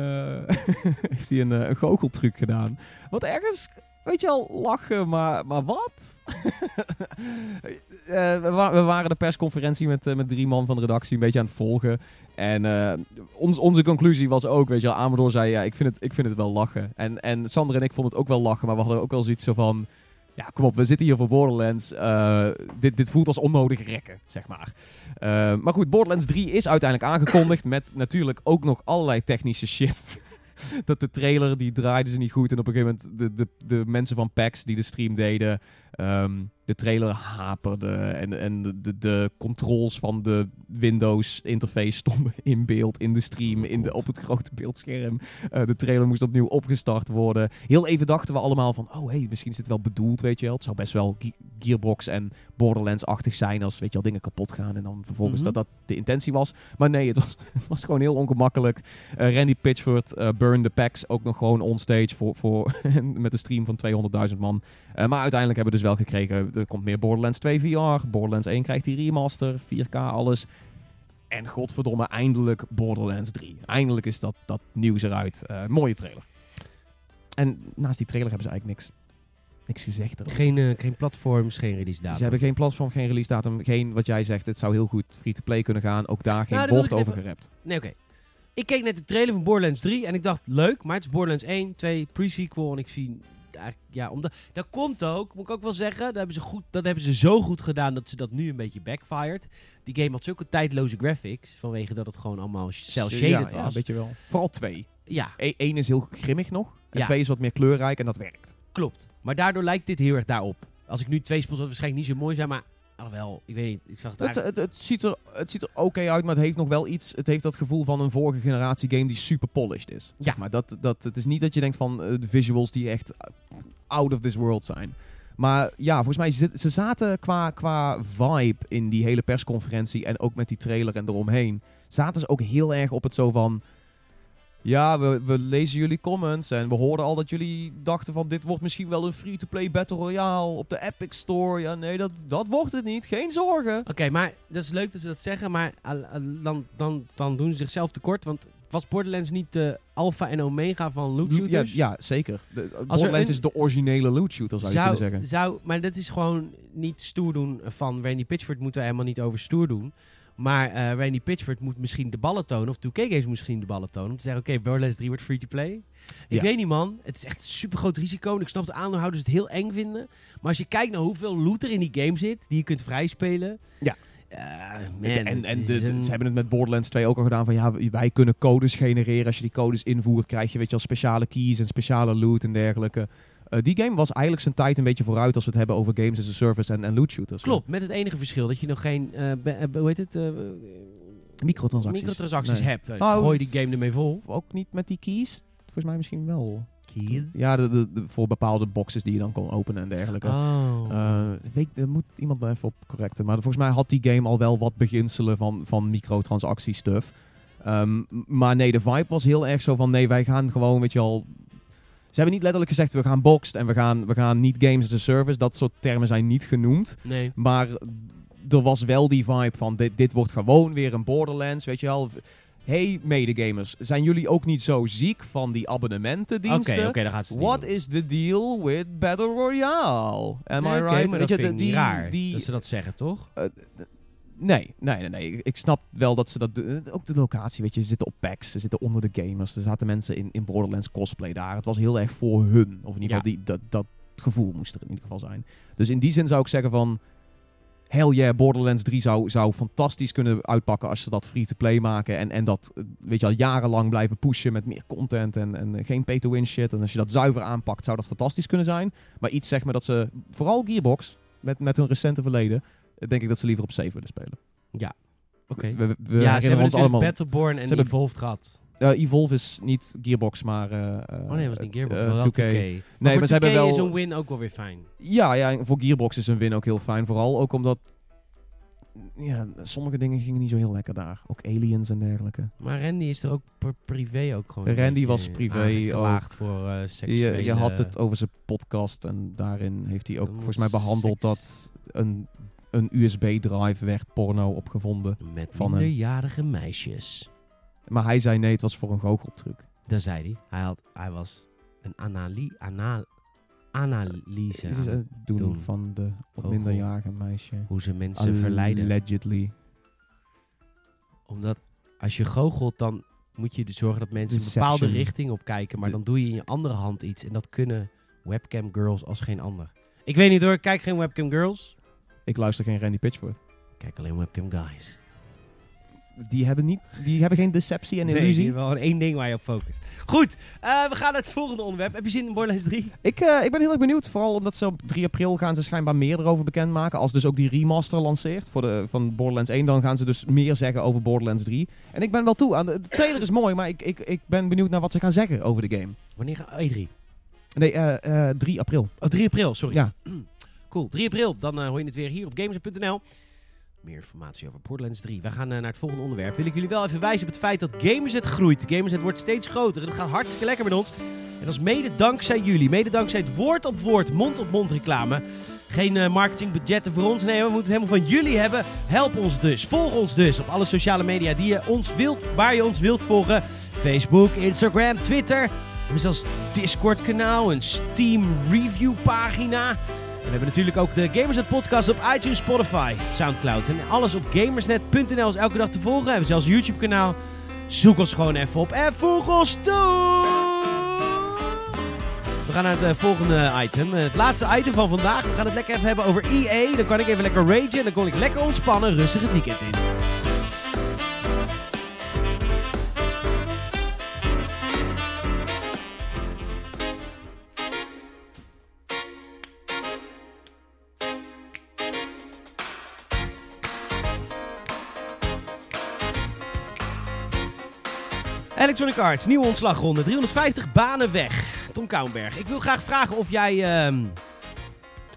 heeft hij een, uh, een goocheltruc gedaan. Wat ergens, weet je al, lachen, maar, maar wat? we, we, waren de persconferentie met, met drie man van de redactie een beetje aan het volgen. En ons, onze conclusie was ook, weet je wel, Amador zei ja, ik vind het, ik vind het wel lachen. En, en Sander en ik vonden het ook wel lachen, maar we hadden ook wel zoiets van... Ja, kom op, we zitten hier voor Borderlands. Eh, dit, dit voelt als onnodig rekken, zeg maar. Eh, maar goed, Borderlands 3 is uiteindelijk aangekondigd met natuurlijk ook nog allerlei technische shit. dat de trailer, die draaide ze niet goed. En op een gegeven moment, de, de, de mensen van PAX die de stream deden, ehm, de trailer haperde. En, en de, de, de controls van de Windows interface stonden in beeld in de stream, in de, op het grote beeldscherm. Eh, de trailer moest opnieuw opgestart worden. Heel even dachten we allemaal van, oh hey, misschien is dit wel bedoeld, weet je wel. Het zou best wel Ge- Gearbox en Borderlands-achtig zijn als, weet je wel, dingen kapot gaan. En dan vervolgens Mhm. dat dat de intentie was. Maar nee, het was, het was gewoon heel ongemakkelijk. Eh, Randy Pitchford eh burn the packs ook nog gewoon onstage voor, voor met een stream van 200.000 man. Eh, maar uiteindelijk hebben we dus wel gekregen, er komt meer Borderlands 2 VR. Borderlands 1 krijgt die remaster, 4K, alles. En godverdomme, eindelijk Borderlands 3. Eindelijk is dat, dat nieuws eruit. Eh, mooie trailer. En naast die trailer hebben ze eigenlijk niks, niks gezegd. erover. Geen, eh, geen platforms, geen release datum. Ze hebben geen platform, geen release datum, geen wat jij zegt. Het zou heel goed free-to-play kunnen gaan. Ook daar geen Nou, woord over even- gerept. Nee, oké. Ik keek net de trailer van Borderlands 3 en ik dacht, leuk, maar het is Borderlands 1, 2, pre-sequel. En ik zie eigenlijk, ja, omdat, dat komt ook, moet ik ook wel zeggen, dat hebben, ze goed, dat hebben ze zo goed gedaan dat ze dat nu een beetje backfired. Die game had zulke tijdloze graphics, vanwege dat het gewoon allemaal cel-shaded ja, was. Ja, weet je wel. Vooral twee. Ja, Eén is heel grimmig nog. En Ja. twee is wat meer kleurrijk en dat werkt. klopt. Maar daardoor lijkt dit heel erg daarop. Als ik nu twee zal het waarschijnlijk niet zo mooi zijn, maar alhoewel, ik weet niet. Ik zag het Het, eigenlijk... het, het ziet er, het ziet er oké uit, maar het heeft nog wel iets. Het heeft dat gevoel van een vorige generatie game die super polished is. Ja. Zeg maar dat, dat, het is niet dat je denkt van eh, de visuals die echt out of this world zijn. Maar ja, volgens mij zit, ze zaten qua, qua vibe in die hele persconferentie en ook met die trailer en eromheen. Zaten ze ook heel erg op het zo van. Ja, we, we lezen jullie comments en we hoorden al dat jullie dachten van dit wordt misschien wel een free-to-play Battle Royale op de Epic Store. Ja, nee, dat, dat wordt het niet. Geen zorgen. Oké, maar dat is leuk dat ze dat zeggen, maar dan, dan, dan doen ze zichzelf tekort. Want was Borderlands niet de alpha en omega van loot Ja, shooters? ja, zeker. De, er Borderlands een- is de originele loot shooter, zou je kunnen zeggen. Zou, maar dat is gewoon niet stoer doen van Randy Pitchford moeten we helemaal niet over stoer doen. Maar eh, Randy Pitchford moet misschien de ballen tonen, of 2K Games misschien de ballen tonen, om te zeggen, oké, Borderlands 3 wordt free-to-play. Ik Ja. weet niet man, het is echt een super groot risico en ik snap de aandeelhouders het heel eng vinden. Maar als je kijkt naar hoeveel loot er in die game zit, die je kunt vrijspelen. Ja. man, en en de, de- ze hebben het met Borderlands 2 ook al gedaan van ja, wij kunnen codes genereren. Als je die codes invoert, krijg je weet je wel speciale keys en speciale loot en dergelijke. Eh, die game was eigenlijk zijn tijd een beetje vooruit als we het hebben over games as a service en, en loot shooters. Klopt, met het enige verschil dat je nog geen, eh, be- eh, hoe heet het, Microtransacties. microtransacties Nee. hebt. Oh. gooi die game ermee vol. Ook niet met die keys? Volgens mij misschien wel. Keys. Ja, de, de, de- voor bepaalde boxes die je dan kon openen en dergelijke. Oh. Weet, er moet iemand me even op correcten. Maar volgens mij had die game al wel wat beginselen van, van microtransactie stuff. Ehm, maar nee, de vibe was heel erg zo van nee, wij gaan gewoon, weet je al. Ze hebben niet letterlijk gezegd we gaan boxed en we gaan, we gaan niet games as a service. Dat soort termen zijn niet genoemd. nee. Maar er was wel die vibe van dit, dit wordt gewoon weer een Borderlands, weet je wel. Hey medegamers, zijn jullie ook niet zo ziek van die Oké, abonnementendiensten? oké, dan gaat ze het What doen. is the deal with Battle Royale? Am Nee, I oké, right? Weet je, die, raar die, dat ze dat zeggen, toch? Nee, nee, nee, nee. Ik- snap wel dat ze dat doen. Ook de locatie, weet je, ze zitten op PAX, ze zitten onder de gamers. Er zaten mensen in, in Borderlands cosplay daar. Het was heel erg voor hun. Of in ieder geval, die, dat, dat gevoel moest er in ieder geval zijn. Dus in die zin zou ik zeggen van... Hell yeah, Borderlands 3 zou, zou fantastisch kunnen uitpakken als ze dat free-to-play maken. En, en dat, eh, weet je al, jarenlang blijven pushen met meer content en, en eh, geen pay-to-win shit. En als je dat zuiver aanpakt, zou dat fantastisch kunnen zijn. Maar iets zeg maar dat ze, vooral Gearbox, met, met hun recente verleden, eh, denk ik dat ze liever op 7 willen spelen. Oké. We, Ja, ze hebben ons allemaal. Battleborn en hebben- Evolved gehad. Eh, Evolve is niet Gearbox, maar... eh, Oh nee, dat was niet Gearbox, wel 2K. 2K. Maar Nee, maar ze hebben 2K wel... is een win ook wel weer fijn. Ja, ja, voor Gearbox is een win ook heel fijn. Vooral ook omdat... Ja, sommige dingen gingen niet zo heel lekker daar. Ook aliens en dergelijke. Maar Randy is er ook per privé ook gewoon Randy was privé aangeklaagd voor eh seksuele... Je, je had het over zijn podcast en daarin heeft hij ook volgens mij behandeld seks- dat een, een USB-drive werd porno opgevonden. Met van een- minderjarige meisjes. Maar hij zei nee, het was voor een goocheltruc. Dat zei hij. Hij, had, hij was een anali anal analyse aan het doen, doen. van de minderjarige meisje. hoe ze mensen verleiden. Allegedly. Omdat als je goochelt, dan moet je dus zorgen dat mensen een bepaalde richting op kijken. Maar De- dan doe je in je andere hand iets. En dat kunnen webcam girls als geen ander. Ik weet niet hoor, ik kijk geen webcam girls. Ik luister geen Randy Pitchford. Kijk alleen webcam guys. Die hebben, niet, die hebben geen deceptie en Nee, illusie. die hebben wel één ding waar je op focust. Goed, eh, we gaan naar het volgende onderwerp. Heb je zin in Borderlands 3? Ik, eh, ik ben heel erg benieuwd. Vooral omdat ze op 3 april gaan ze schijnbaar meer erover bekendmaken. Als dus ook die remaster lanceert voor de, van Borderlands 1. Dan gaan ze dus meer zeggen over Borderlands 3. En ik ben wel toe aan. De, de trailer is mooi, maar ik, ik, ik ben benieuwd naar wat ze gaan zeggen over de game. Wanneer gaan E3? Nee, eh, eh, 3 april. Oh, 3 april, sorry. Ja. Cool, 3 april. Dan eh, hoor je het weer hier op Gamers.nl. Meer informatie over Borderlands 3. We gaan eh, naar het volgende onderwerp. Wil ik jullie wel even wijzen op het feit dat Gamersnet groeit. Gamersnet wordt steeds groter en het gaat hartstikke lekker met ons. En dat is mede dankzij jullie. Mede dankzij het woord op woord, mond op mond reclame. Geen eh, marketingbudgetten voor ons. Nee, we moeten het helemaal van jullie hebben. Help ons dus. Volg ons dus op alle sociale media die je ons wilt, waar je ons wilt volgen. Facebook, Instagram, Twitter. We hebben zelfs Discord kanaal, een Steam review pagina. We hebben natuurlijk ook de Gamersnet podcast op iTunes, Spotify, Soundcloud. En alles op gamersnet.nl is elke dag te volgen. We hebben zelfs een YouTube kanaal. Zoek ons gewoon even op en voeg ons toe! We gaan naar het eh, volgende item. Eh, het laatste item van vandaag. We gaan het lekker even hebben over EA. Dan kan ik even lekker ragen. En dan kon ik lekker ontspannen, rustig het weekend in. Electronic Arts, nieuwe ontslagronde. 350 banen weg. Tom Kouwenberg, ik wil graag vragen of jij ehm,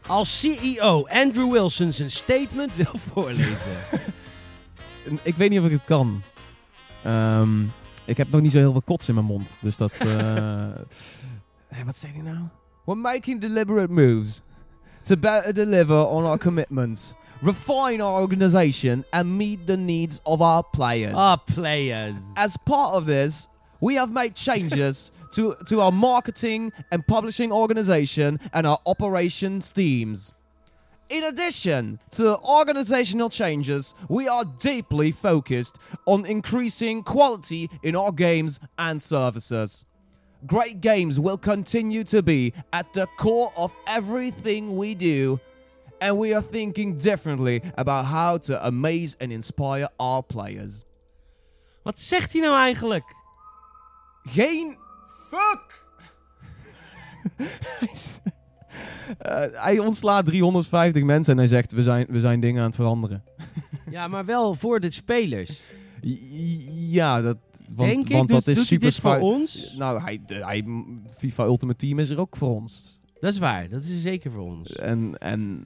als CEO Andrew Wilson zijn statement wil voorlezen. Ik weet niet of ik het kan. Ehm, ik heb nog niet zo heel veel kots in mijn mond. Dus dat... eh, Hé, wat zei hij nou? We're making deliberate moves to better deliver on our commitments, refine our organization and meet the needs of our players. Our players. As part of this, we have made changes to, to our marketing and publishing organization and our operations teams. In addition to organizational changes, we are deeply focused on increasing quality in our games and services. Great games will continue to be at the core of everything we do, and we are thinking differently about how to amaze and inspire our players. Wat zegt hij nou eigenlijk? Geen fuck. Hij is- hij ontslaat 350 mensen en hij zegt: we zijn, we zijn dingen aan het veranderen. Ja, maar wel voor de spelers. Ja, dat, want, Denk ik, want doet, dat is doet hij super dit voor ons? Nou, hij, hij, FIFA Ultimate Team is er ook voor ons. Dat is waar, dat is er zeker voor ons. En, en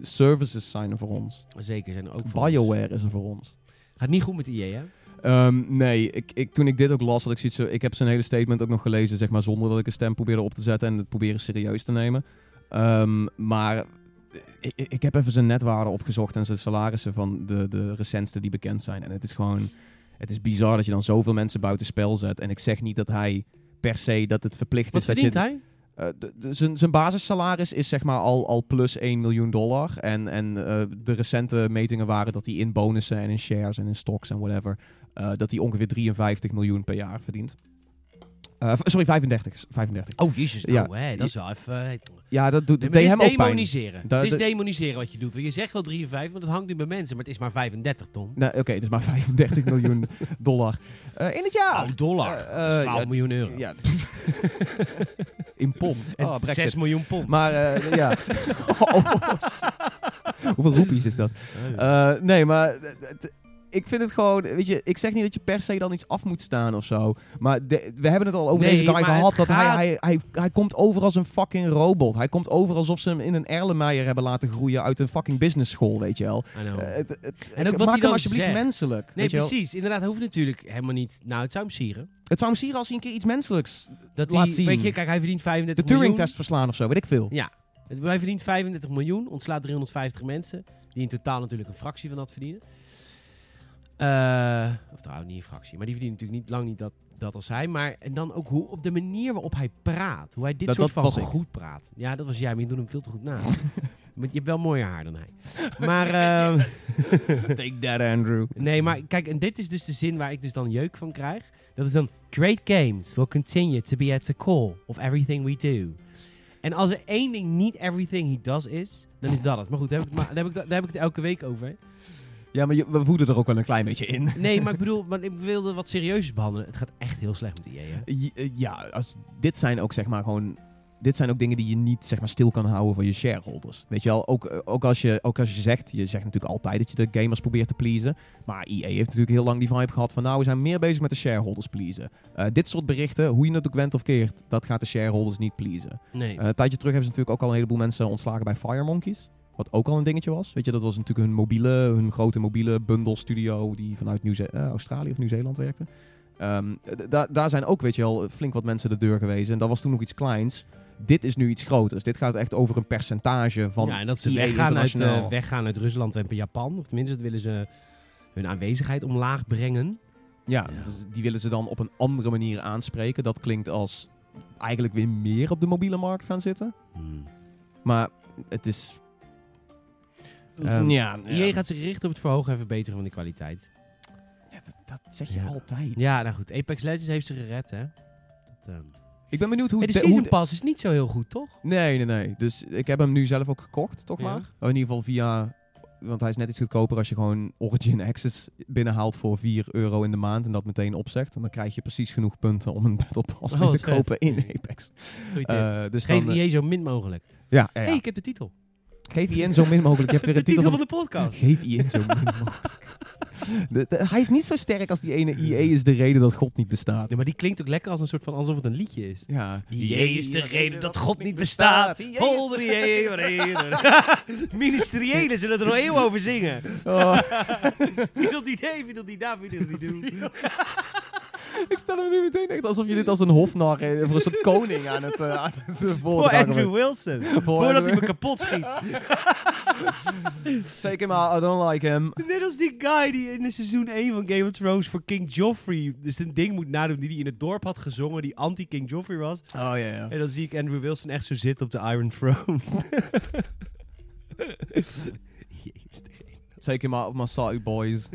services zijn er voor ons. Zeker zijn er ook voor ons. BioWare is er voor ons. Gaat niet goed met EA, hè? Ehm, nee, ik, ik, toen ik dit ook las, had ik zoiets zo- Ik heb zijn hele statement ook nog gelezen, zeg maar, zonder dat ik een stem probeerde op te zetten en het proberen serieus te nemen. Ehm, maar ik, ik heb even zijn netwaarde opgezocht en zijn salarissen van de, de recentste die bekend zijn. En het is gewoon, het is bizar dat je dan zoveel mensen buitenspel zet. En ik zeg niet dat hij per se dat het verplicht Wat is dat verdient je... hij? Eh, zijn basissalaris is zeg maar al, al plus 1 miljoen dollar. En, en eh, de recente metingen waren dat hij in bonussen en in shares en in stocks en whatever... eh, dat hij ongeveer 53 miljoen per jaar verdient. V- sorry, 35. 35. Oh, jezus. Ja. Nou, hè, dat is wel even... Ja, dat doet Nee, deed hem ook demoniseren. Da- Het is de- demoniseren wat je doet. Want je zegt wel 53, maar dat hangt nu bij mensen. Maar het is maar 35, Tom. Nee, Oké, het is maar 35 miljoen dollar eh, in het jaar. Oh, dollar. Is eh, 12 ja, miljoen euro. Ja. in pond. En Oh, 6 Brexit. miljoen pond. Maar ja. Oh. Hoeveel roepies is dat? Eh, nee, maar ik vind het gewoon, weet je, ik zeg niet dat je per se dan iets af moet staan of zo. Maar de- we hebben het al over Nee, deze guy gehad. Dat hij, gaat- hij, hij, hij komt over als een fucking robot. Hij komt over alsof ze hem in een Erlenmeyer hebben laten groeien uit een fucking business school, weet je wel. Eh, het, het, En ook wat maak hij hem alsjeblieft zegt. menselijk. nee, je precies. Inderdaad, hij hoeft natuurlijk helemaal niet... Nou, het zou hem sieren. Het zou hem sieren als hij een keer iets menselijks... Dat Laat zien. Weet je, kijk, hij verdient De 35 miljoen. Turing-test verslaan of zo, weet ik veel. Ja. Hij verdient 35 miljoen, ontslaat 350 mensen. Die in totaal natuurlijk een fractie van dat verdienen. Eh, of trouwens, niet een fractie. Maar die verdienen natuurlijk niet, lang niet dat, dat als hij. Maar en dan ook hoe, op de manier waarop hij praat. Hoe hij dit Dat- soort dat van goed praat. Ja, dat was jij, maar je doet hem veel te goed na. Je hebt wel mooier haar dan hij. Maar, ehm, Take that, Andrew. nee, maar kijk, en dit is dus de zin waar ik dus dan jeuk van krijg. Dat is dan, great games will continue to be at the core of everything we do. En als er één ding niet everything he does is, dan is dat het. Maar goed, daar heb ik, maar, daar heb ik, daar heb ik het elke week over. Ja, maar je, we voeden er ook wel een klein beetje in. Nee, maar ik bedoel, maar ik wilde wat serieus behandelen. Het gaat echt heel slecht met EA, hè? J- eh, Ja, als, dit zijn ook zeg maar gewoon. Dit zijn ook dingen die je niet zeg maar stil kan houden voor je shareholders. Weet je wel, ook, eh, ook, als je, ook als je zegt, je zegt natuurlijk altijd dat je de gamers probeert te pleasen. Maar EA heeft natuurlijk heel lang die vibe gehad van nou, we zijn meer bezig met de shareholders pleasen. Eh, dit soort berichten, hoe je het ook went of keert, dat gaat de shareholders niet pleasen. Nee. Een tijdje terug hebben ze natuurlijk ook al een heleboel mensen ontslagen bij Fire Monkeys. Wat ook al een dingetje was. Weet je, dat was natuurlijk hun mobiele, hun grote mobiele bundle studio die vanuit Nieuw eh, Australië of Nieuw-Zeeland werkte. Ehm, daar zijn ook, weet je wel, flink wat mensen de deur gewezen. En dat was toen nog iets kleins. Dit is nu iets groters. Dit gaat echt over een percentage van ja, en dat ze weggaan uit, eh, weggaan uit Rusland en Japan. Of tenminste, dat willen ze hun aanwezigheid omlaag brengen. Ja, Ja. dus die willen ze dan op een andere manier aanspreken. Dat klinkt als eigenlijk weer meer op de mobiele markt gaan zitten. Hmm. Maar het is... Ehm, ja, EA gaat zich richten op het verhogen en verbeteren van de kwaliteit. Ja, dat, dat zeg je Ja. altijd. Ja, nou goed. Apex Legends heeft ze gered, hè? Dat, ehm, Ik ben benieuwd hoe... hey, de de- Season hoe Pass is niet zo heel goed, toch? Nee, nee, nee. Dus ik heb hem nu zelf ook gekocht, toch Ja. maar. Oh, in ieder geval via... Want hij is net iets goedkoper als je gewoon Origin Access binnenhaalt voor 4 euro in de maand. En dat meteen opzegt. En dan krijg je precies genoeg punten om een Battle Pass Oh, mee te vet. kopen in. Apex. Eh, dus Geef dan, eh, EA zo min mogelijk. ja, ja, ja. hey, ik heb de titel. Geef IN zo min mogelijk. Je hebt weer de een titel titel van... de podcast. Geef IN zo min mogelijk. De- de- hij is niet zo sterk als die ene EA is de reden dat God niet bestaat. Ja, maar die klinkt ook lekker als een soort van alsof het een liedje is. Ja. EA is de reden dat God niet bestaat. Volder EA, EA. Ministeriëlen zullen er nog eeuwen over zingen. Oh. Wie wil die nee, wie wil die daar, wie wil die doen. Ik stel me nu meteen echt alsof je dit als een hofnar eh, voor een soort koning aan het, aan het eh, Voor Andrew Wilson. Voor Voordat hij me kapot schiet. Take him out, I don't like him. Net als die guy die in de seizoen 1 van Game of Thrones voor King Joffrey dus een ding moet nadoen die hij in het dorp had gezongen, die anti-King Joffrey was. Oh ja, ja. En dan zie ik Andrew Wilson echt zo zitten op de Iron Throne. Jezus. Take him out of my sorry boys.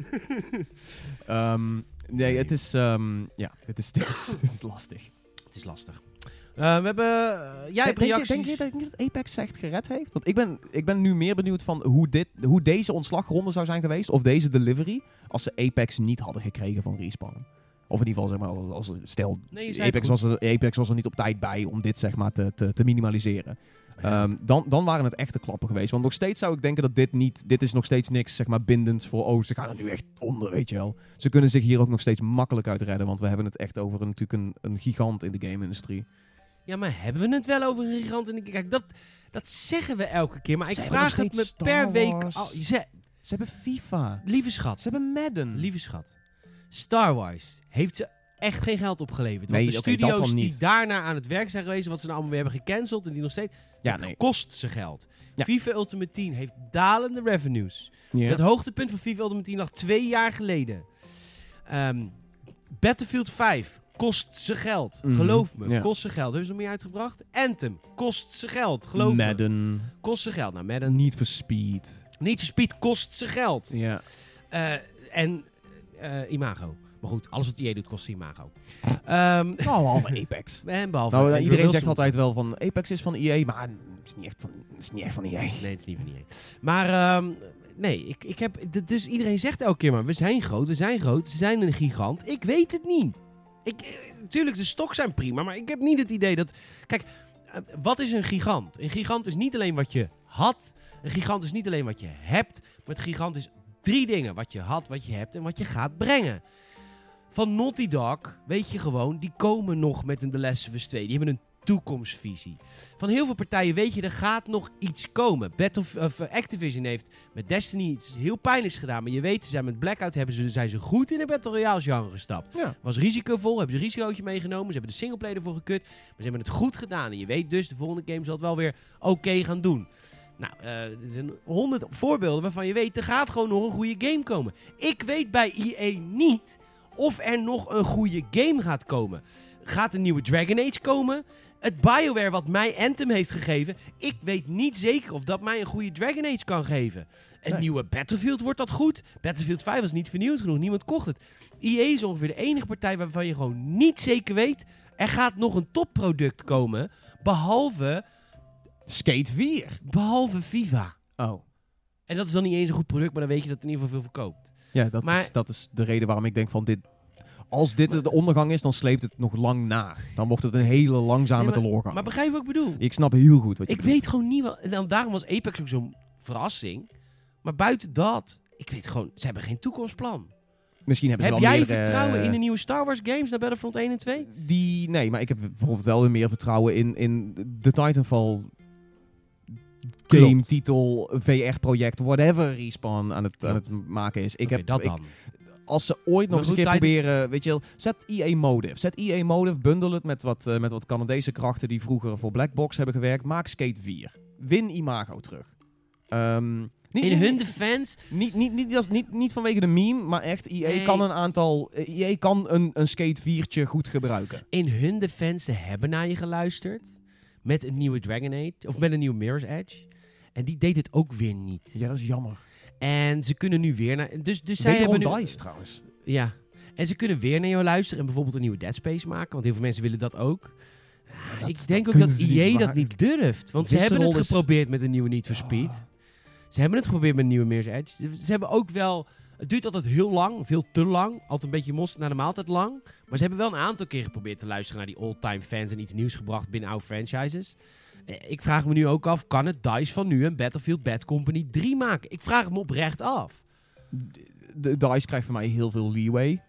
Ehm, nee, het is, ehm, ja, dit is, dit is, is lastig. Het is lastig. Eh, we hebben... eh, jij hebt denk, je, reacties. denk je dat, niet dat Apex echt gered heeft? Want ik ben, ik ben nu meer benieuwd van hoe, dit, hoe deze ontslagronde zou zijn geweest. Of deze delivery. Als ze Apex niet hadden gekregen van Respawn. Of in ieder geval, zeg maar, als, als- stel, Nee, het Apex was, er, Apex was er niet op tijd bij om dit zeg maar te, te, te minimaliseren. Ehm, dan, dan waren het echte klappen geweest. Want nog steeds zou ik denken dat dit niet... Dit is nog steeds niks, zeg maar, bindend voor... Oh, ze gaan er nu echt onder, weet je wel. Ze kunnen zich hier ook nog steeds makkelijk uit redden. Want we hebben het echt over een, natuurlijk een, een gigant in de game-industrie. Ja, maar hebben we het wel over een gigant? En kijk, dat, dat zeggen we elke keer. Maar ik vraag het me per week... Al, ze, Ze hebben FIFA. lieve schat, Ze hebben Madden. lieve schat. Star Wars heeft ze echt geen geld opgeleverd. Nee, Want de studio's die niet. daarna aan het werk zijn geweest... wat ze nou allemaal weer hebben gecanceld en die nog steeds... ja, nee. kost ze geld. Ja. FIFA Ultimate Team heeft dalende revenues. Ja. Het hoogtepunt van FIFA Ultimate Team lag twee jaar geleden. Ehm, Battlefield 5 kost ze geld. Mhm, Geloof me, ja. kost ze geld. Hebben ze nog meer uitgebracht? Anthem kost ze geld. Geloof me, Madden. kost ze geld. Nou, Madden, Niet for Speed. Need for Speed kost ze geld. Ja. Eh, en eh, Imago. Maar goed, alles wat EA doet kost Imago. Ehm Nou, behalve Apex. en behalve... Nou, iedereen Wilson. zegt altijd wel van Apex is van EA, maar het is niet echt van, het is niet echt van EA. Nee, het is niet van EA. Maar ehm, nee, ik, ik heb, dus iedereen zegt elke keer maar, we zijn groot, we zijn groot, ze zijn een gigant. Ik weet het niet. Ik, eh, tuurlijk, de stok zijn prima, maar ik heb niet het idee dat... Kijk, eh, wat is een gigant? Een gigant is niet alleen wat je had, een gigant is niet alleen wat je hebt, maar het gigant is drie dingen. Wat je had, wat je hebt en wat je gaat brengen. Van Naughty Dog weet je gewoon, die komen nog met een The Last of Us 2. Die hebben een toekomstvisie. Van heel veel partijen weet je, er gaat nog iets komen. Battle, of, eh, Activision heeft met Destiny iets heel pijnlijks gedaan. Maar je weet, ze zijn met Blackout hebben ze, zijn ze goed in de Battle Royale genre gestapt. Ja. Was risicovol, hebben ze een risicootje meegenomen. Ze hebben de singleplayer ervoor gekut. Maar ze hebben het goed gedaan. En je weet dus, de volgende game zal het wel weer oké gaan doen. Nou, eh, er zijn honderd voorbeelden waarvan je weet, er gaat gewoon nog een goede game komen. Ik weet bij EA niet of er nog een goede game gaat komen. Gaat een nieuwe Dragon Age komen? Het BioWare wat mij Anthem heeft gegeven, ik weet niet zeker of dat mij een goede Dragon Age kan geven. Een Nee. nieuwe Battlefield wordt dat goed. Battlefield 5 was niet vernieuwd genoeg, niemand kocht het. EA is ongeveer de enige partij waarvan je gewoon niet zeker weet, er gaat nog een topproduct komen, behalve Skate 4. Behalve FIFA. Oh. En dat is dan niet eens een goed product, maar dan weet je dat het in ieder geval veel verkoopt. Ja, dat, Maar- is, dat is de reden waarom ik denk van dit... Als dit de ondergang is, dan sleept het nog lang na. Dan wordt het een hele langzame Nee, maar- teleurgang. Maar begrijp wat ik bedoel? ik snap heel goed wat je Ik bedoelt. weet gewoon niet wat... En daarom was Apex ook zo'n verrassing. Maar buiten dat... Ik weet gewoon... Ze hebben geen toekomstplan. Misschien hebben ze Heb wel jij meer, vertrouwen eh, in de nieuwe Star Wars games naar Battlefront 1 en 2? Die, nee, maar ik heb bijvoorbeeld wel weer meer vertrouwen in, in de Titanfall game, titel, VR-project, whatever Respawn aan het, aan het maken is. Ik heb, dat ik- dan. als ze ooit nog eens een keer proberen, weet je wel, zet EA Motive. Zet EA Motive, bundel het met wat, eh, met wat Canadese krachten die vroeger voor Blackbox hebben gewerkt. Maak Skate 4. Win Imago terug. Ehm, niet, In niet- hun defense... Niet, niet, niet, niet, niet vanwege de meme, maar echt, EA Nee. kan een aantal, eh, EA kan een, een Skate 4'tje goed gebruiken. In hun defense, ze hebben naar je geluisterd. Met een nieuwe Dragon Age. Of met een nieuwe Mirror's Edge. En die deed het ook weer niet. Ja, dat is jammer. En ze kunnen nu weer naar... Dus, dus zij Wederom hebben nu... DICE trouwens. Ja. En ze kunnen weer naar jou luisteren en bijvoorbeeld een nieuwe Dead Space maken. Want heel veel mensen willen dat ook. dat- ik dat denk ook dat EA dat maken. niet durft. Want ze hebben het is- geprobeerd met een nieuwe Need for Speed. Ze hebben het geprobeerd met een nieuwe Mirror's Edge. Ze, hebben ook wel... Het duurt altijd heel lang, veel te lang. Altijd een beetje mosterd naar de maaltijd lang. Maar ze hebben wel een aantal keer geprobeerd te luisteren naar die old-time fans... en iets nieuws gebracht binnen oude franchises. Eh, Ik vraag me nu ook af, kan het DICE van nu een Battlefield Bad Company 3 maken? Ik vraag me oprecht af. De DICE krijgt van mij heel veel leeway.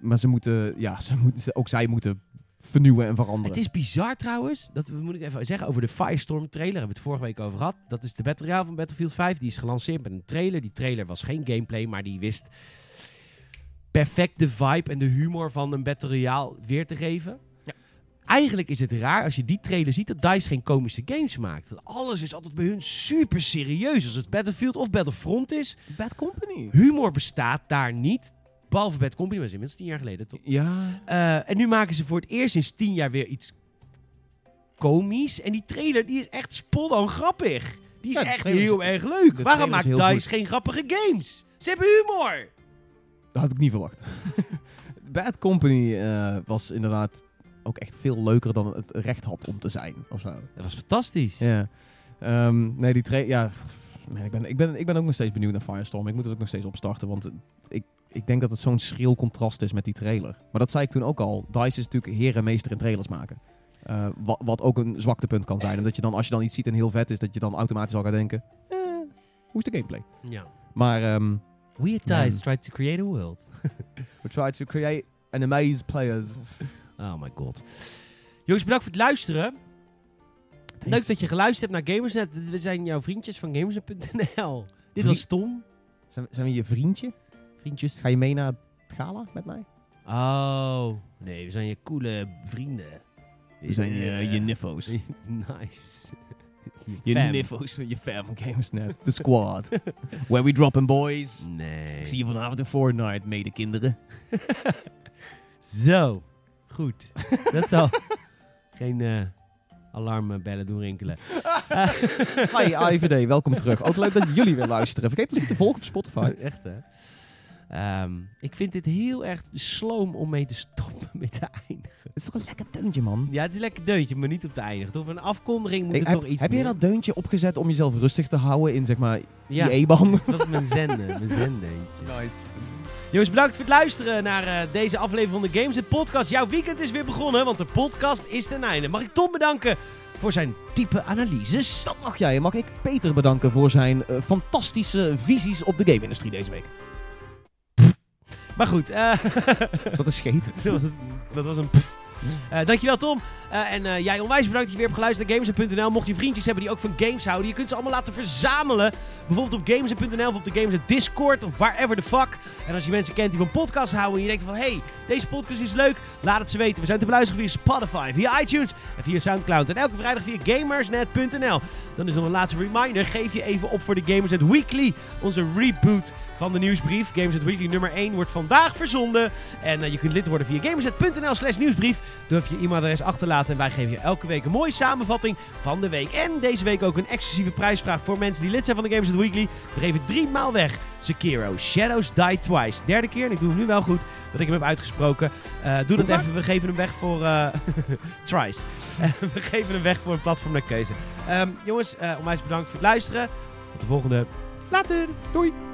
Maar ze moeten, ja, ze moeten, ook zij moeten vernieuwen en veranderen. Het is bizar trouwens, dat moet ik even zeggen over de Firestorm trailer. Hebben we het vorige week over gehad. Dat is de Battle Royale van Battlefield 5. Die is gelanceerd met een trailer. Die trailer was geen gameplay, maar die wist perfect de vibe en de humor van een Battle Royale weer te geven. Eigenlijk is het raar als je die trailer ziet dat DICE geen komische games maakt. Want alles is altijd bij hun super serieus. Als het Battlefield of Battlefront is. Bad Company. Humor bestaat daar niet. Behalve Bad Company, was inmiddels tien jaar geleden toch? Ja, Eh, en nu maken ze voor het eerst sinds tien jaar weer iets komisch. En die trailer die is echt spot grappig. Die is Ja, echt is- heel erg leuk. Waarom is maakt DICE geen grappige games? Ze hebben humor. dat had ik niet verwacht. Bad Company eh, was inderdaad ook echt veel leuker dan het recht had om te zijn. Of zo. Dat was fantastisch. Ja. Ehm, nee, die tra- ja, man, ik, ben, ik, ben, ik ben ook nog steeds benieuwd naar Firestorm. Ik moet het ook nog steeds opstarten, want ik, ik denk dat het zo'n schril contrast is met die trailer. Maar dat zei ik toen ook al. DICE is natuurlijk heer en meester in trailers maken. Eh, wat, wat ook een zwaktepunt kan zijn. Omdat je dan, als je dan iets ziet en heel vet is, dat je dan automatisch al gaat denken... Eh, hoe is de gameplay? Ja. Maar ehm We at. DICE tried to create a world. we try to create and amaze players. Oh my god. Jongens, bedankt voor het luisteren. Leuk dat je geluisterd hebt naar Gamersnet. We zijn jouw vriendjes van Gamersnet.nl. Dit was Tom. Zijn, zijn we je vriendje? Vriendjes. Ga je mee naar het gala met mij? Oh. Nee, we zijn je coole vrienden. We zijn je, Eh, je niffo's. nice. Je Fam. niffo's van je fam van Gamersnet. De squad. Where we dropping boys. Nee. Ik zie je vanavond in Fortnite, mede kinderen. Zo. Goed. Dat zal geen eh, alarmbellen doen rinkelen. Hi IVD, welkom terug. Ook leuk dat jullie weer luisteren. Vergeet ons niet te volgen op Spotify. Echt hè? Ehm, ik vind dit heel erg sloom om mee te stoppen met te eindigen. Het is toch een lekker deuntje, man. Ja, het is een lekker deuntje, maar niet op te eindigen. Toch? Een afkondiging moet Hey, er heb toch iets heb jij dat deuntje opgezet om jezelf rustig te houden in, zeg maar, Ja, IE-ban? dat was mijn zenden. Mijn zendeentje. Nice. Jongens, bedankt voor het luisteren naar eh, deze aflevering van de Games Podcast. Jouw weekend is weer begonnen, want de podcast is ten einde. Mag ik Tom bedanken voor zijn diepe analyses? Dat mag jij. Mag ik Peter bedanken voor zijn eh, fantastische visies op de game-industrie deze week. Maar goed, eh, Is dat een scheet? dat, was, dat was een... Eh, dankjewel Tom. Eh, en eh, jij onwijs bedankt dat je weer hebt geluisterd naar Gamers.nl. Mocht je vriendjes hebben die ook van games houden, je kunt ze allemaal laten verzamelen. Bijvoorbeeld op Gamers.nl of op de Gamers Discord of wherever the fuck. En als je mensen kent die van podcasts houden en je denkt van... Hey, deze podcast is leuk, laat het ze weten. We zijn te beluisteren via Spotify, via iTunes en via Soundcloud. En elke vrijdag via Gamersnet.nl. Dan is nog een laatste reminder. Geef je even op voor de Gamersnet Weekly. Onze reboot van de nieuwsbrief. Gamersnet Weekly nummer 1 wordt vandaag verzonden. En je kunt lid worden via gamersnet.nl slash nieuwsbrief. Durf je e-mailadres achter te laten. En wij geven je elke week een mooie samenvatting van de week. En deze week ook een exclusieve prijsvraag voor mensen die lid zijn van de Gamers at Weekly. We geven drie maal weg Sekiro Shadows Die Twice. Derde keer, en ik doe hem nu wel goed, dat ik hem heb uitgesproken. Eh, doe dat even, we geven hem weg voor... eh Twice. Eh, we geven hem weg voor een platform naar keuze. Ehm, jongens, eh onwijs bedankt voor het luisteren. Tot de volgende. Later. Doei.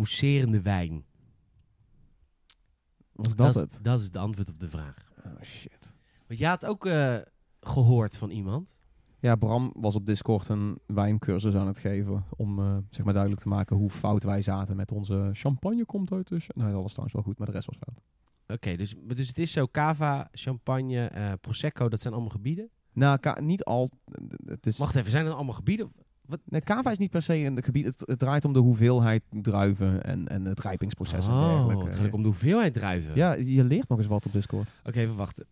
Mousserende wijn. Was dat, is, het? dat is het antwoord op de vraag. Oh shit. Want je had ook eh, gehoord van iemand. Ja, Bram was op Discord een wijncursus aan het geven. Om eh, zeg maar duidelijk te maken hoe fout wij zaten met onze champagne komt uit. Dus, nee, dat was trouwens wel goed, maar de rest was fout. Oké, dus, dus het is zo cava, champagne, eh, prosecco, dat zijn allemaal gebieden. Nou, niet al. Het is, Wacht even, zijn dat allemaal gebieden? Nee, cava is niet per se een gebied. Het, het draait om de hoeveelheid druiven en, en het rijpingsproces en oh, dergelijke. het gaat ook om de hoeveelheid druiven. Ja, je leert nog eens wat op Discord. Oké, even wachten.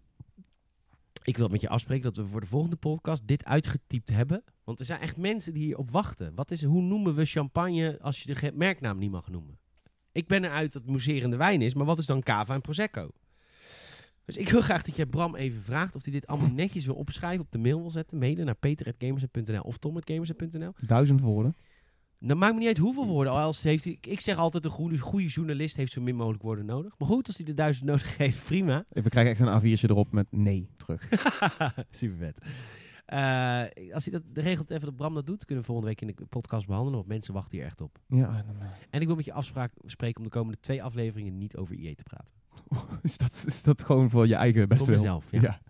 Ik wil met je afspreken dat we voor de volgende podcast dit uitgetypt hebben. Want er zijn echt mensen die hierop wachten. Wat is, hoe noemen we champagne als je de merknaam niet mag noemen? Ik ben eruit dat het mousserende wijn is, maar wat is dan cava en prosecco? Dus ik wil graag dat jij Bram even vraagt of hij dit allemaal netjes wil opschrijven, op de mail wil zetten, mailen naar peter.gamers.nl of tom.gamers.nl. Duizend woorden. Dan maakt me niet uit hoeveel woorden. Al als heeft hij, ik zeg altijd, een goede, goede journalist heeft zo min mogelijk woorden nodig. Maar goed, als hij de duizend nodig heeft, prima. We krijgen echt een A4'tje erop met nee terug. Super vet. Eh, als hij dat regelt even dat Bram dat doet, kunnen we volgende week in de podcast behandelen. Want mensen wachten hier echt op. ja, En ik wil met je afspraak spreken om de komende twee afleveringen niet over IE te praten. is, dat, is dat gewoon voor je eigen beste Voor wil? mezelf, ja. ja.